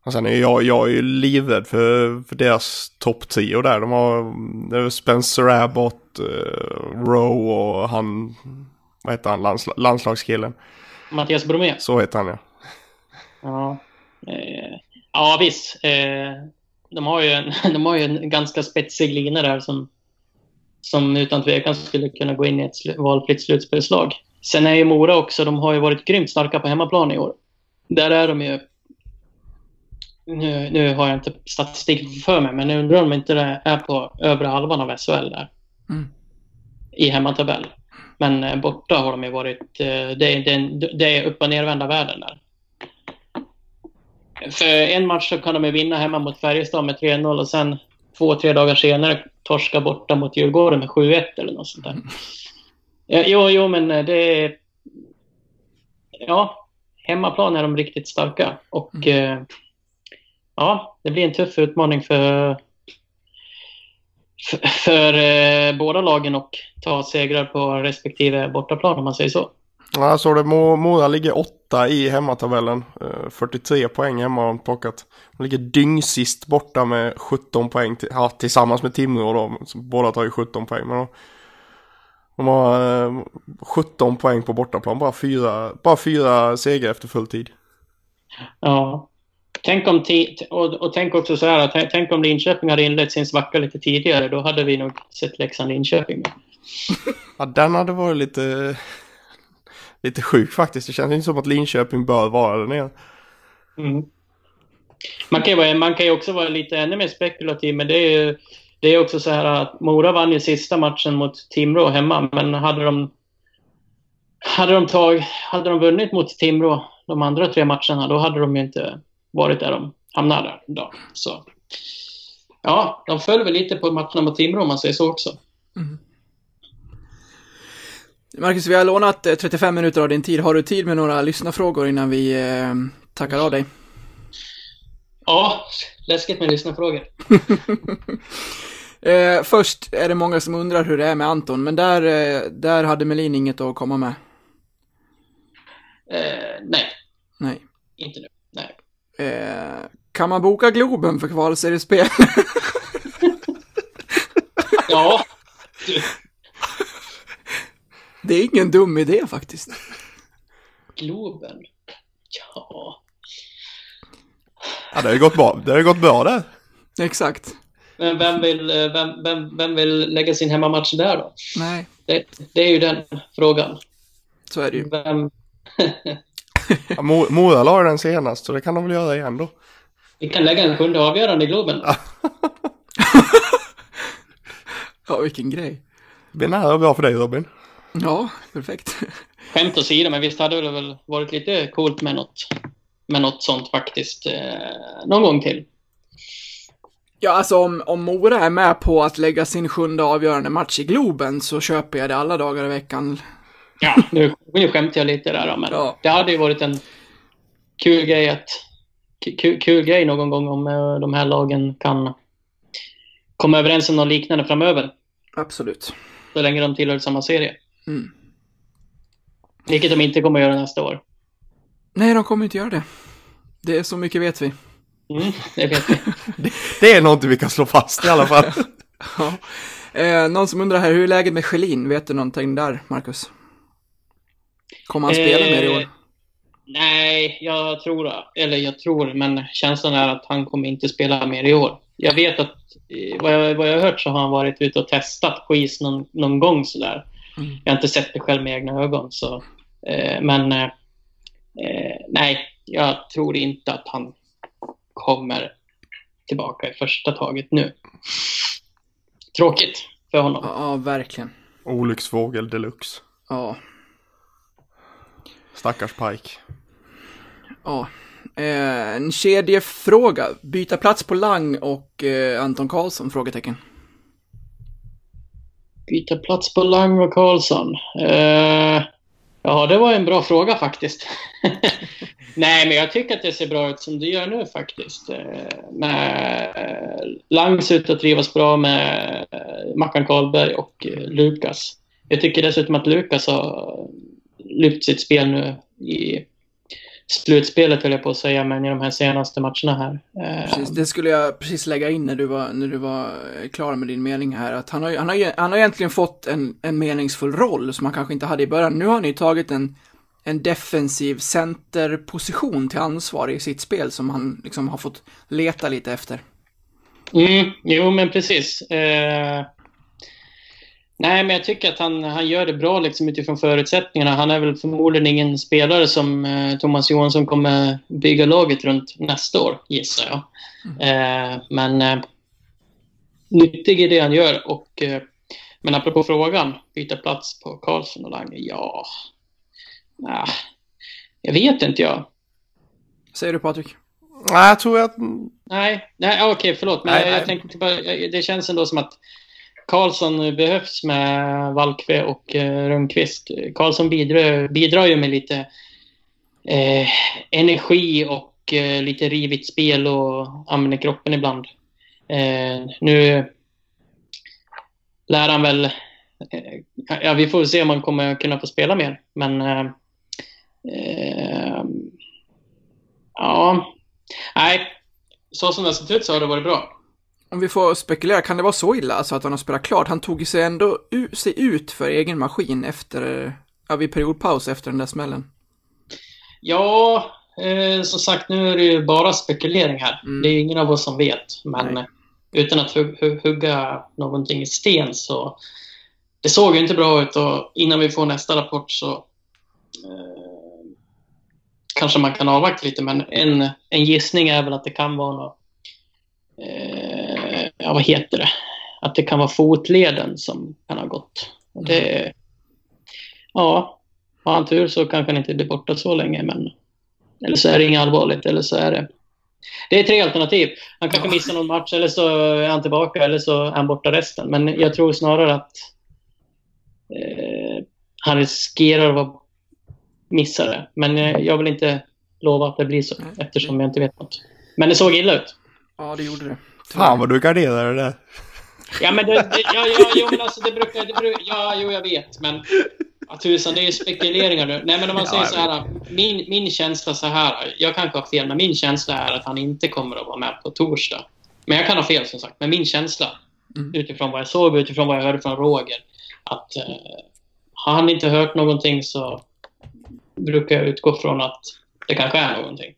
[SPEAKER 2] Och sen är jag, jag är ju livrädd för, för deras topp 10 där. De har Spencer Abbott, uh, Rowe och han, vad heter han, Lands, landslagskillen.
[SPEAKER 6] Mattias Bromé.
[SPEAKER 2] Så heter han ja.
[SPEAKER 6] Ja, eh, ja visst. Eh, de, har ju en, de har ju en ganska spetsig lina där som, som utan tvekan skulle kunna gå in i ett slu, valfritt slutspelslag. Sen är ju Mora också, de har ju varit grymt starka på hemmaplan i år. Där är de ju... Nu, nu har jag inte statistik för mig, men jag undrar om inte det är på övre halvan av SHL där.
[SPEAKER 1] Mm.
[SPEAKER 6] I hemmatabell. Men eh, borta har de ju varit... Eh, det, är, det, det är upp och nervända världen där. För en match så kan de ju vinna hemma mot Färjestad med 3-0 och sen två, tre dagar senare torska borta mot Djurgården med 7-1 eller något sånt där. Ja, jo, jo, men eh, det är... Ja, hemmaplan är de riktigt starka. Och eh, ja, det blir en tuff utmaning för, för, för eh, båda lagen och ta segrar på respektive bortaplan om man säger så.
[SPEAKER 2] Ja, såg det. Mo- Mora ligger åtta i hemmatabellen. Eh, 43 poäng hemma har de plockat. De ligger dyngsist borta med 17 poäng. Till, ja, tillsammans med Timrå då. Så Båda tar ju 17 poäng. Men de, de har eh, 17 poäng på bortaplan. Bara fyra, bara fyra segrar efter full tid.
[SPEAKER 6] Ja. Tänk om och, och tänk också så här, tänk- om Linköping hade inlett sin svacka lite tidigare. Då hade vi nog sett Leksand-Linköping.
[SPEAKER 2] Ja, den hade varit lite, lite sjuk faktiskt. Det känns inte som att Linköping bör vara där nere.
[SPEAKER 6] Mm. Man, kan ju man kan ju också vara lite ännu mer spekulativ, men det är ju det är också så här att Mora vann ju sista matchen mot Timrå hemma, men hade de hade de, tag, hade de vunnit mot Timrå de andra tre matcherna, då hade de ju inte varit där de hamnade där idag. Så ja, de föll väl lite på matcherna mot Timrå om man säger så också.
[SPEAKER 1] Marcus, vi har lånat eh, 35 minuter av din tid. Har du tid med några lyssnarfrågor innan vi eh, tackar av dig?
[SPEAKER 6] Ja, läskigt med lyssnarfrågor.
[SPEAKER 1] Eh, först är det många som undrar hur det är med Anton, men där, eh, där hade Melin inget att komma med.
[SPEAKER 6] Eh, nej,
[SPEAKER 1] Nej.
[SPEAKER 6] inte nu.
[SPEAKER 1] Eh, kan man boka Globen för kvalseriespel?
[SPEAKER 6] Ja,
[SPEAKER 1] det är ingen dum idé faktiskt.
[SPEAKER 6] Globen. Ja.
[SPEAKER 2] Ja, det har ju gått bra. Det har gått bra där.
[SPEAKER 1] Exakt.
[SPEAKER 6] Men vem vill, eh, vem, vem, vem vill lägga sin hemmamatch där då?
[SPEAKER 1] Nej,
[SPEAKER 6] Det, det är ju den frågan.
[SPEAKER 1] så är det ju.
[SPEAKER 6] Vem,
[SPEAKER 2] Ja, Mo- Mora la den senast så det kan de väl göra igen då.
[SPEAKER 6] vi kan lägga en sjunde avgörande i Globen.
[SPEAKER 1] Ja, vilken grej.
[SPEAKER 2] Det blir nära och bra för dig Robin.
[SPEAKER 1] Ja, perfekt.
[SPEAKER 6] Skämt åsido, men visst hade det väl varit lite coolt med något, med något sånt faktiskt. Eh, någon gång till.
[SPEAKER 1] Ja, alltså om, om Mora är med på att lägga sin sjunde avgörande match i Globen så köper jag det alla dagar i veckan.
[SPEAKER 6] Ja, nu, nu skämtar jag lite där men
[SPEAKER 1] Ja.
[SPEAKER 6] det hade ju varit en kul grej att kul, kul grej någon gång om eh, de här lagen kan komma överens om något liknande framöver.
[SPEAKER 1] Absolut.
[SPEAKER 6] Så länge de tillhör samma serie.
[SPEAKER 1] Mm.
[SPEAKER 6] Vilket de inte kommer att göra nästa år.
[SPEAKER 1] Nej, de kommer inte göra det. Det är så mycket vet vi.
[SPEAKER 6] Mm, det vet vi.
[SPEAKER 2] Det är någonting vi kan slå fast i alla fall.
[SPEAKER 1] Ja. Eh, någon som undrar här, hur är läget med Schelin? Vet du någonting där, Marcus? Kommer han spela mer i år?
[SPEAKER 6] Eh, Nej, jag tror, eller jag tror, men känslan är att han kommer inte spela mer i år. Jag vet att, eh, vad jag, vad jag har hört så har han varit ute och testat på is någon, någon gång sådär.
[SPEAKER 1] Mm.
[SPEAKER 6] Jag har inte sett det själv med egna ögon, så. Eh, men eh, eh, nej, jag tror inte att han kommer tillbaka i första taget nu. Tråkigt för honom.
[SPEAKER 1] Ja, ja, verkligen.
[SPEAKER 2] Olycksfågel deluxe.
[SPEAKER 1] Ja,
[SPEAKER 2] Stackars Pike.
[SPEAKER 1] ja. Eh, en kedjefråga. Byta plats på Lang och eh, Anton Karlsson? Frågetecken.
[SPEAKER 6] Byta plats på Lang och Karlsson. Eh, ja, det var en bra fråga faktiskt. Nej, men jag tycker att det ser bra ut som det gör nu faktiskt. Eh, med Lang ser ut att trivas bra med Mackan Karlberg och Lukas. Jag tycker dessutom att Lukas har lyft sitt spel nu i slutspelet, höll jag på att säga, men i de här senaste matcherna här. Eh,
[SPEAKER 1] Precis, det skulle jag precis lägga in när du var, när du var eh, klar med din mening här. Att han har, han har, han har egentligen fått en, en meningsfull roll som han kanske inte hade i början. Nu har han ju tagit en, en defensiv centerposition till ansvar i sitt spel som han liksom har fått leta lite efter.
[SPEAKER 6] Mm, jo, men precis. Eh, nej, men jag tycker att han, han gör det bra liksom, utifrån förutsättningarna. Han är väl förmodligen ingen spelare som eh, Thomas Johansson kommer bygga laget runt nästa år, gissar jag. Eh, men eh, nyttig i det han gör. Och, eh, men apropå frågan, byta plats på Karlsson och Lange, ja... Nah, jag vet inte jag.
[SPEAKER 1] Säger du Patrik?
[SPEAKER 2] Nej, jag tror att...
[SPEAKER 6] Nej, nej okej, förlåt. Men
[SPEAKER 2] Nej,
[SPEAKER 6] jag,
[SPEAKER 2] nej.
[SPEAKER 6] jag tänkte bara, det känns ändå som att Karlsson behövs med Valkve och eh, Rönnqvist. Karlsson bidrar, bidrar ju med lite eh, energi och eh, lite rivigt spel och använder kroppen ibland. Eh, nu lär han väl... Eh, ja, vi får se om han kommer kunna få spela mer. Men eh, Eh, ja, nej. Så som det har sett ut så har det varit bra.
[SPEAKER 1] Om vi får spekulera, kan det vara så illa alltså att han har spelat klart? Han tog sig ändå sig ut för egen maskin efter, ja, vid periodpaus efter den där smällen.
[SPEAKER 6] Ja, eh, som sagt, nu är det ju bara spekulering här.
[SPEAKER 1] Mm.
[SPEAKER 6] Det är ingen av oss som vet. Men
[SPEAKER 1] Nej.
[SPEAKER 6] utan att hu- hu- hugga någonting i sten så... Det såg ju inte bra ut och innan vi får nästa rapport så eh, kanske man kan avvakta lite. Men en, en gissning är väl att det kan vara något... Eh, ja, vad heter det? Att det kan vara fotleden som kan ha gått. Och det... Ja, har han tur så kanske han inte blir borta så länge, men... Eller så är det inget allvarligt, eller så är det... Det är tre alternativ. Han kanske
[SPEAKER 1] Ja.
[SPEAKER 6] missar någon match, eller så är han tillbaka, eller så är han borta resten. Men jag tror snarare att eh, han riskerar att vara missare. Men eh, jag vill inte lova att det blir så, eftersom jag inte vet något. Men det såg illa ut.
[SPEAKER 1] Ja, det gjorde det.
[SPEAKER 2] Fan vad du garderar det där.
[SPEAKER 6] Ja, men det, det, ja, ja, jo, men alltså det brukar, det brukar... Ja, jo, jag vet, men... Ja, tusan, det är ju spekuleringar nu. Nej, men om man
[SPEAKER 2] Ja,
[SPEAKER 6] säger så här. Min, min känsla så här. Jag kanske har fel, men min känsla är att han inte kommer att vara med på torsdag. Men jag kan ha fel som sagt. Men min känsla,
[SPEAKER 1] Mm.
[SPEAKER 6] utifrån vad jag såg, utifrån vad jag hörde från Roger, att eh, har han inte hört någonting så brukar jag utgå från att det kanske är någonting.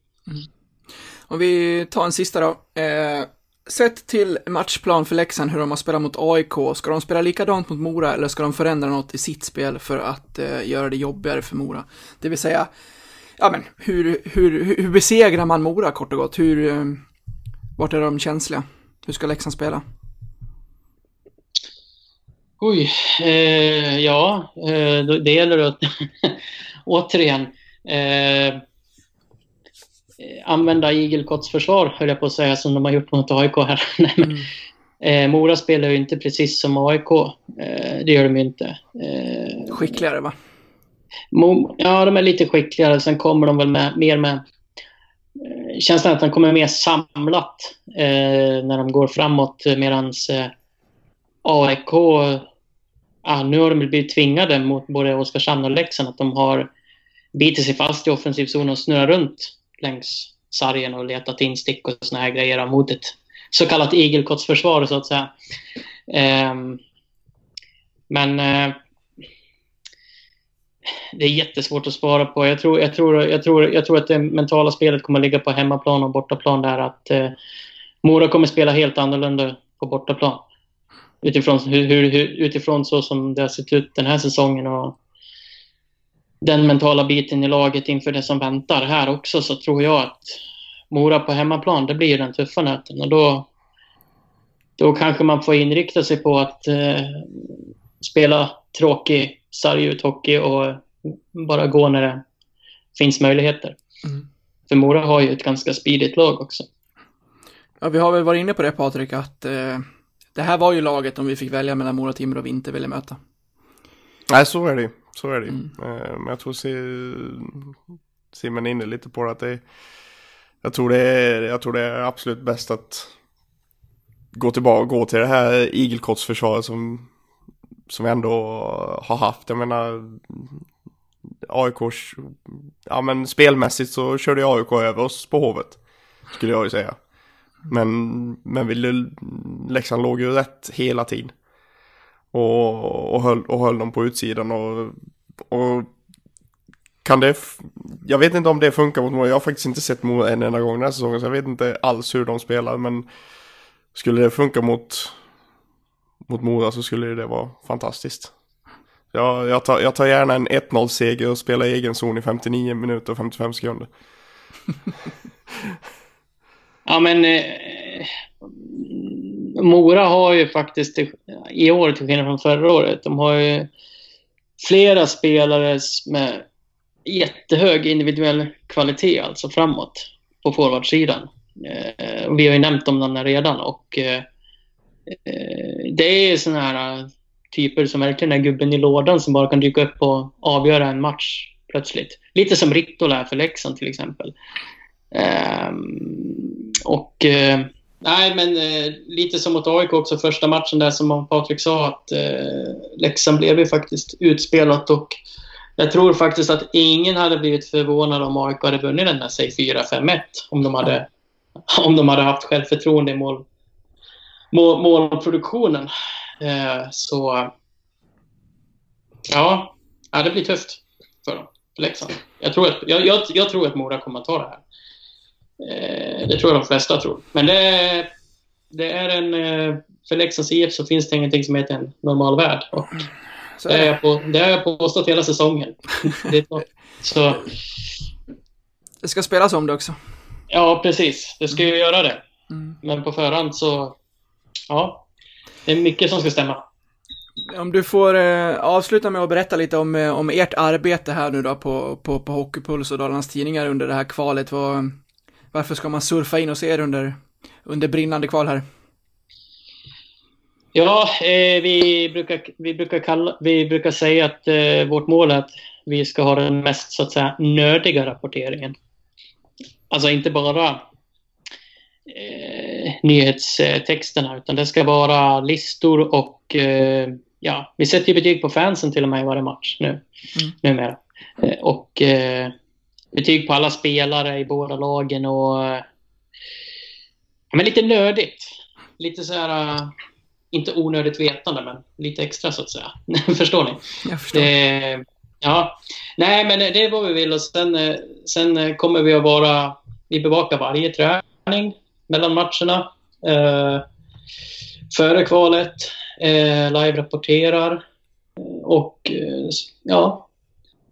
[SPEAKER 1] Om vi tar en sista då. Eh, sett till matchplan för Leksand, hur de har spelat mot AIK, ska de spela likadant mot Mora eller ska de förändra något i sitt spel för att eh, göra det jobbigare för Mora? Det vill säga, ja men hur, hur, hur besegrar man Mora kort och gott? Hur, eh, vart är de känsliga? Hur ska Leksand spela?
[SPEAKER 6] Oj, eh, ja, eh, det gäller att återigen eh, använda igelkottsförsvar, höll jag på att säga, som de har gjort mot AIK här. Nej, men, eh, Mora spelar ju inte precis som AIK. Eh, det gör de ju inte. Eh,
[SPEAKER 1] Skickligare va?
[SPEAKER 6] Mo- ja, de är lite skickligare. Sen kommer de väl med, mer med eh, känslan att de kommer mer samlat eh, när de går framåt. Medan eh, AIK, ja, nu har de blivit tvingade mot både Oskarshamn och Leksand att de har bitit sig fast i offensiv zon och snurrat runt längs sargen och letat instick och såna här grejer mot ett så kallat igelkottsförsvar så att säga. Ehm, men eh, det är jättesvårt att spara på. Jag tror, jag tror, jag tror, jag tror att det mentala spelet kommer att ligga på hemmaplan och bortaplan där. Att eh, Mora kommer spela helt annorlunda på bortaplan. Utifrån, hur, hur, utifrån så som det har sett ut den här säsongen och den mentala biten i laget inför det som väntar här också så tror jag att Mora på hemmaplan, det blir ju den tuffa nöten och då, då kanske man får inrikta sig på att eh, spela tråkig sarguthockey och bara gå när det finns möjligheter.
[SPEAKER 1] Mm.
[SPEAKER 6] För Mora har ju ett ganska speedigt lag också.
[SPEAKER 1] Ja, vi har väl varit inne på det Patrik, att eh, det här var ju laget om vi fick välja mellan Mora och Timrå vi inte ville möta.
[SPEAKER 2] Nej, så är det ju. Så är det ju.
[SPEAKER 1] Mm.
[SPEAKER 2] Eh, Men jag tror Si- Simon är inne lite på det att det är, jag tror det är, jag tror det är absolut bäst att gå tillbaka, gå till det här igelkottsförsvaret som, som vi ändå har haft. Jag menar, AIKs, ja men spelmässigt så körde AIK över oss på Hovet. Skulle jag ju säga. Men, men vi, Leksand låg ju rätt hela tiden. Och, och, höll, och höll dem på utsidan och, och kan det, jag vet inte om det funkar mot Mora, jag har faktiskt inte sett Mora en enda gång den här säsongen så jag vet inte alls hur de spelar men skulle det funka mot, mot Mora så skulle det vara fantastiskt. Jag, jag, tar, jag tar gärna en 1-0 seger och spelar i egen zon i 59 minuter och 55 sekunder.
[SPEAKER 6] Ja, men eh, Mora har ju faktiskt i år, till skillnad från förra året, de har ju flera spelare med jättehög individuell kvalitet, alltså framåt, på forwardsidan. Eh, vi har ju nämnt om dem redan och eh, eh det är sådana här eh, typer som verkligen är gubben i lådan som bara kan dyka upp och avgöra en match plötsligt. Lite som Rittola är för Leksand till exempel. Eh, och eh, nej, men eh, lite som mot AIK också första matchen där som Patrik sa att eh, Leksand blev ju faktiskt utspelat och jag tror faktiskt att ingen hade blivit förvånad om AIK hade vunnit den där säg 4-5-1. Om de hade, om de hade haft självförtroende i mål, mål, målproduktionen. Eh, så ja, ja, det blir tufft för dem, för Leksand. Jag tror, att, jag, jag, jag tror att Mora kommer att ta det här. Eh, det tror jag de flesta tror. Men det, det är en... Eh, för Leksands IF så finns det ingenting som heter en normal värld. Och det, har jag på, det har jag påstått hela säsongen. Så-
[SPEAKER 1] det ska spelas om det också.
[SPEAKER 6] ja, precis. Det ska ju göra det.
[SPEAKER 1] Mm.
[SPEAKER 6] Men på förhand så... Ja. Det är mycket som ska stämma.
[SPEAKER 1] Om du får eh, avsluta med att berätta lite om, eh, om ert arbete här nu då på, på, på Hockeypuls och Dalarnas Tidningar under det här kvalet. Vad, varför ska man surfa in och se er under, under brinnande kval här?
[SPEAKER 6] Ja, eh, vi, brukar, vi, brukar kalla, vi brukar säga att eh, vårt mål är att vi ska ha den mest så att säga nördiga rapporteringen. Alltså inte bara eh, nyhetstexterna utan det ska vara listor och eh, ja, vi sätter ju betyg på fansen till och med i varje match nu,
[SPEAKER 1] Mm.
[SPEAKER 6] numera. Eh, och eh, betyg på alla spelare i båda lagen och ja, men lite nördigt. Lite så här, eh, inte onödigt vetande, men lite extra så att säga. Förstår ni?
[SPEAKER 1] Jag förstår.
[SPEAKER 6] Det, ja, nej men det är vad vi vill och sen, eh, sen eh, kommer vi att vara, vi bevakar varje träning mellan matcherna. Eh, före kvalet, eh, live-rapporterar och ja,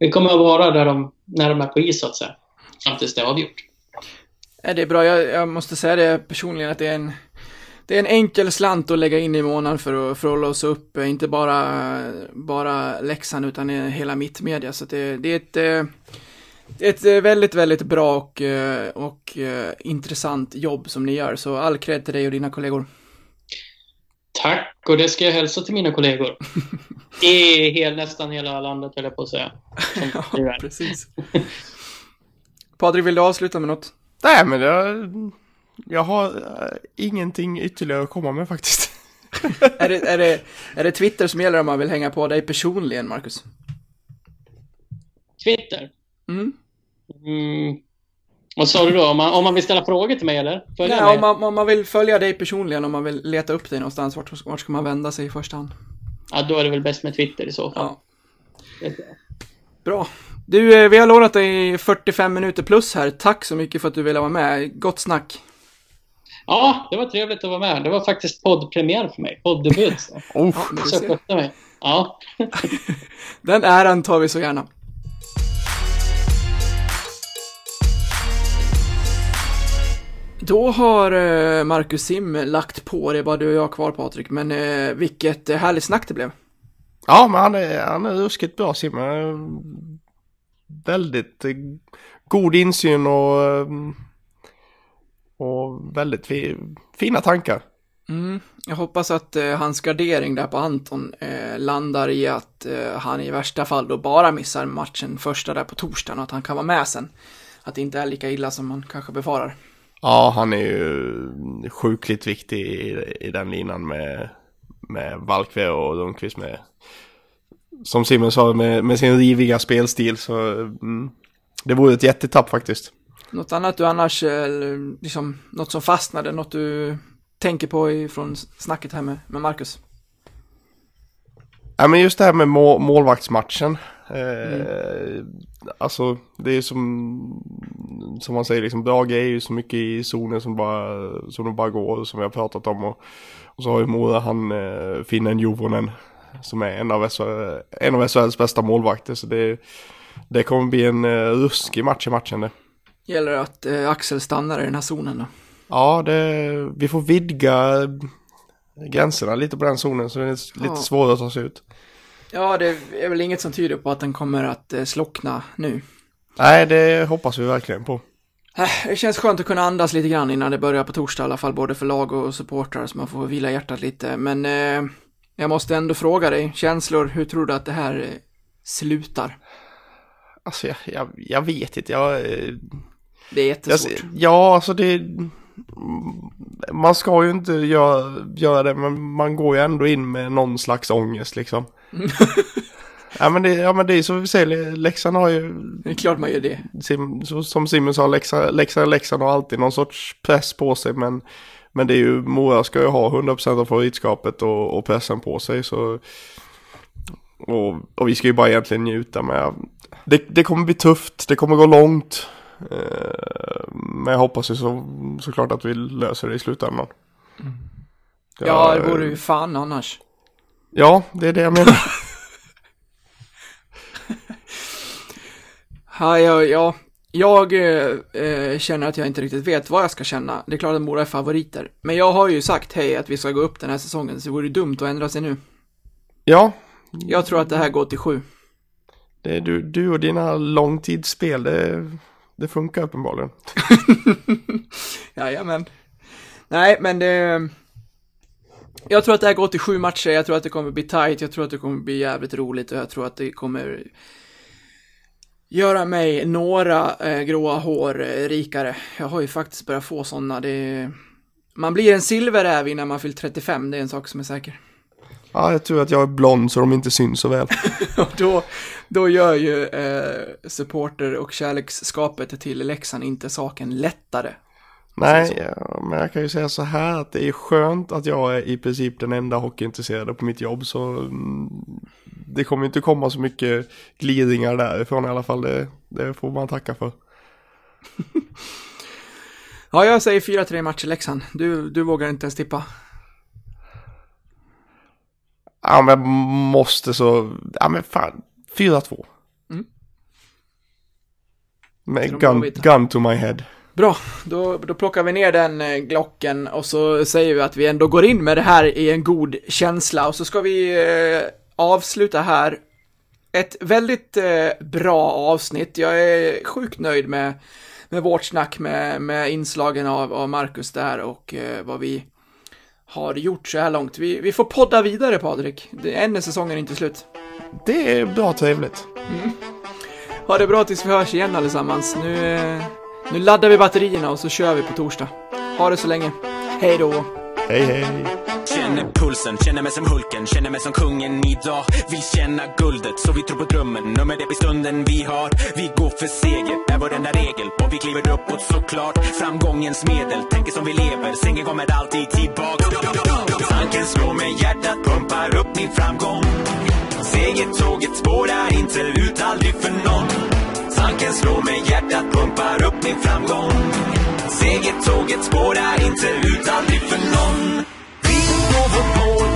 [SPEAKER 6] vi kommer att vara där de, när de är på is så att säga. Fram tills det är avgjort.
[SPEAKER 1] Det är bra. Jag, jag måste säga det personligen att det är en det är en enkel slant att lägga in i månaden för att, för att låsa upp, eh, inte bara, bara Leksand utan hela mittmedia. Så det, det är ett, det är ett eh, väldigt, väldigt bra och, och intressant jobb som ni gör. Så all cred till dig och dina kollegor.
[SPEAKER 6] Tack, och det ska jag hälsa till mina kollegor. I hel, nästan hela landet, höll jag på att säga. Är.
[SPEAKER 1] precis. Patrik, vill du avsluta med något?
[SPEAKER 2] Nej, men jag, jag har äh, ingenting ytterligare att komma med faktiskt.
[SPEAKER 1] är, det, är, det, är det Twitter som gäller om man vill hänga på dig personligen, Marcus?
[SPEAKER 6] Twitter.
[SPEAKER 1] Mm.
[SPEAKER 6] Mm. Vad sa du då? Om man, om man vill ställa frågor till mig eller? Följa
[SPEAKER 1] Nej,
[SPEAKER 6] mig?
[SPEAKER 1] om man, om man vill följa dig personligen, om man vill leta upp dig någonstans, vart, vart ska man vända sig i första hand?
[SPEAKER 6] Ja, då är det väl bäst med Twitter i så fall.
[SPEAKER 1] Ja. Bra. Du, eh, vi har lånat dig 45 minuter plus här. Tack så mycket för att du ville vara med. Gott snack.
[SPEAKER 6] Ja, det var trevligt att vara med. Det var faktiskt poddpremiär för mig. Poddebut.
[SPEAKER 2] Oh,
[SPEAKER 6] mig. Ja.
[SPEAKER 1] Den äran tar vi så gärna. Då har eh, Marcus Sim lagt på, det är bara du och jag kvar Patrik, men eh, vilket eh, härligt snack det blev.
[SPEAKER 2] Ja, men han är, han är ruskigt bra simmare. Väldigt god insyn och, och väldigt fi, fina tankar.
[SPEAKER 1] Mm, jag hoppas att eh, hans gardering där på Anton eh, landar i att eh, han i värsta fall då bara missar matchen första där på torsdagen och att han kan vara med sen. Att det inte är lika illa som man kanske befarar.
[SPEAKER 2] Ja, han är ju sjukligt viktig i, i den linan med, med Valkve och Lundqvist med, som Simon sa, med, med sin riviga spelstil. Så mm, det vore ett jättetapp faktiskt.
[SPEAKER 1] Något annat du annars, eh, liksom, något som fastnade, något du tänker på ifrån snacket här med, med Marcus?
[SPEAKER 2] Ja, men just det här med må, målvaktsmatchen. Eh, Alltså, det är som, som man säger, liksom, Brage är ju så mycket i zonen som bara, som det bara går, som vi har pratat om. Och, och så har ju Mora han, eh, Finnen Juvonen, som är en av, SHL, en av SHLs bästa målvakter. Så det, det kommer bli en eh, ruskig match i matchen det.
[SPEAKER 1] Gäller det att eh, Axel stannar i den här zonen då?
[SPEAKER 2] Ja, det, vi får vidga gränserna lite på den zonen så det är lite
[SPEAKER 1] Ja.
[SPEAKER 2] svårare att ta sig ut.
[SPEAKER 1] Ja, det är väl inget som tyder på att den kommer att eh, slockna nu.
[SPEAKER 2] Nej, det hoppas vi verkligen på.
[SPEAKER 1] Äh, Det känns skönt att kunna andas lite grann innan det börjar på torsdag i alla fall, både för lag och supportrar, så man får vila hjärtat lite. Men eh, jag måste ändå fråga dig, känslor, hur tror du att det här eh, slutar?
[SPEAKER 2] Alltså jag, jag, jag vet inte, jag... eh,
[SPEAKER 1] Det är
[SPEAKER 2] jag
[SPEAKER 1] jättesvårt.
[SPEAKER 2] ja, alltså det... Man ska ju inte göra, göra det, men man går ju ändå in med någon slags ångest liksom. Ja men, det, ja men det är så vi säger, Leksand har ju,
[SPEAKER 1] Det är klart man gör det.
[SPEAKER 2] Sim, så, som Simon sa, Leksand, Leksand, Leksand har alltid någon sorts press på sig. Men, men det är ju, Mora ska ju ha 100% av favoritskapet och, och pressen på sig. Så, och, och vi ska ju bara egentligen njuta med. Det, det kommer bli tufft, det kommer gå långt. Eh, men jag hoppas ju så, såklart att vi löser det i slutändan.
[SPEAKER 1] Ja, det vore ju fan annars.
[SPEAKER 2] Ja, det är det jag menar.
[SPEAKER 1] Ja, ja, ja. Jag eh, eh, känner att jag inte riktigt vet vad jag ska känna. Det är klart att Mora är favoriter. Men jag har ju sagt hej att vi ska gå upp den här säsongen, så det vore dumt att ändra sig nu.
[SPEAKER 2] ja,
[SPEAKER 1] Jag tror att det här går till sju.
[SPEAKER 2] det är du, du och dina långtidsspel, det, det funkar uppenbarligen.
[SPEAKER 1] Jajamän. Nej, men det... Jag tror att det här går till sju matcher, jag tror att det kommer bli tight, jag tror att det kommer bli jävligt roligt och jag tror att det kommer göra mig några eh, gråa hår eh, rikare. Jag har ju faktiskt börjat få sådana, det... Man blir en silverräv innan man fyllt 35, det är en sak som är säker.
[SPEAKER 2] Ja, jag tror att jag är blond så de inte syns så väl.
[SPEAKER 1] Och då, då gör ju eh, supporter och kärleksskapet till Leksand inte saken lättare.
[SPEAKER 2] Nej, ja, men jag kan ju säga så här att det är skönt att jag är i princip den enda hockeyintresserade på mitt jobb. Så mm, det kommer inte komma så mycket glidningar därifrån i alla fall. Det, det får man tacka för.
[SPEAKER 1] Ja, jag säger 4-3 matcher Leksand. Du, du vågar inte ens tippa.
[SPEAKER 2] Ja, men jag måste så... Ja, men fan. 4-2.
[SPEAKER 1] Mm.
[SPEAKER 2] Med gun, gun to my head.
[SPEAKER 1] Bra, då, då plockar vi ner den eh, glocken och så säger vi att vi ändå går in med det här i en god känsla och så ska vi eh, avsluta här. Ett väldigt eh, bra avsnitt. Jag är sjukt nöjd med, med vårt snack med, med inslagen av, av Marcus där och eh, vad vi har gjort så här långt. Vi, vi får podda vidare Patrik. Än är säsongen inte slut.
[SPEAKER 2] Det är bra trevligt.
[SPEAKER 1] Ha det bra tills vi hörs igen allesammans. Nu, eh, nu laddar vi batterierna och så kör vi på torsdag. Ha det så länge. Hej då!
[SPEAKER 2] Hej hej.
[SPEAKER 7] Känner pulsen, känner mig som Hulken, känner mig som kungen idag. Vill känna guldet, så vi tror på drömmen. Nummer det blir stunden vi har. Vi går för seger, är vår enda regel. Och vi kliver uppåt såklart. Framgångens medel, tänker som vi lever. Sängen kommer alltid tillbaka. Tanken slår mig, hjärtat pumpar upp min framgång. Segertåget spårar inte ut, aldrig för någon Tanken slår mig, hjärtat pumpar upp min framgång. Segertåget spårar inte ut, aldrig för någon. Vi går vårt mål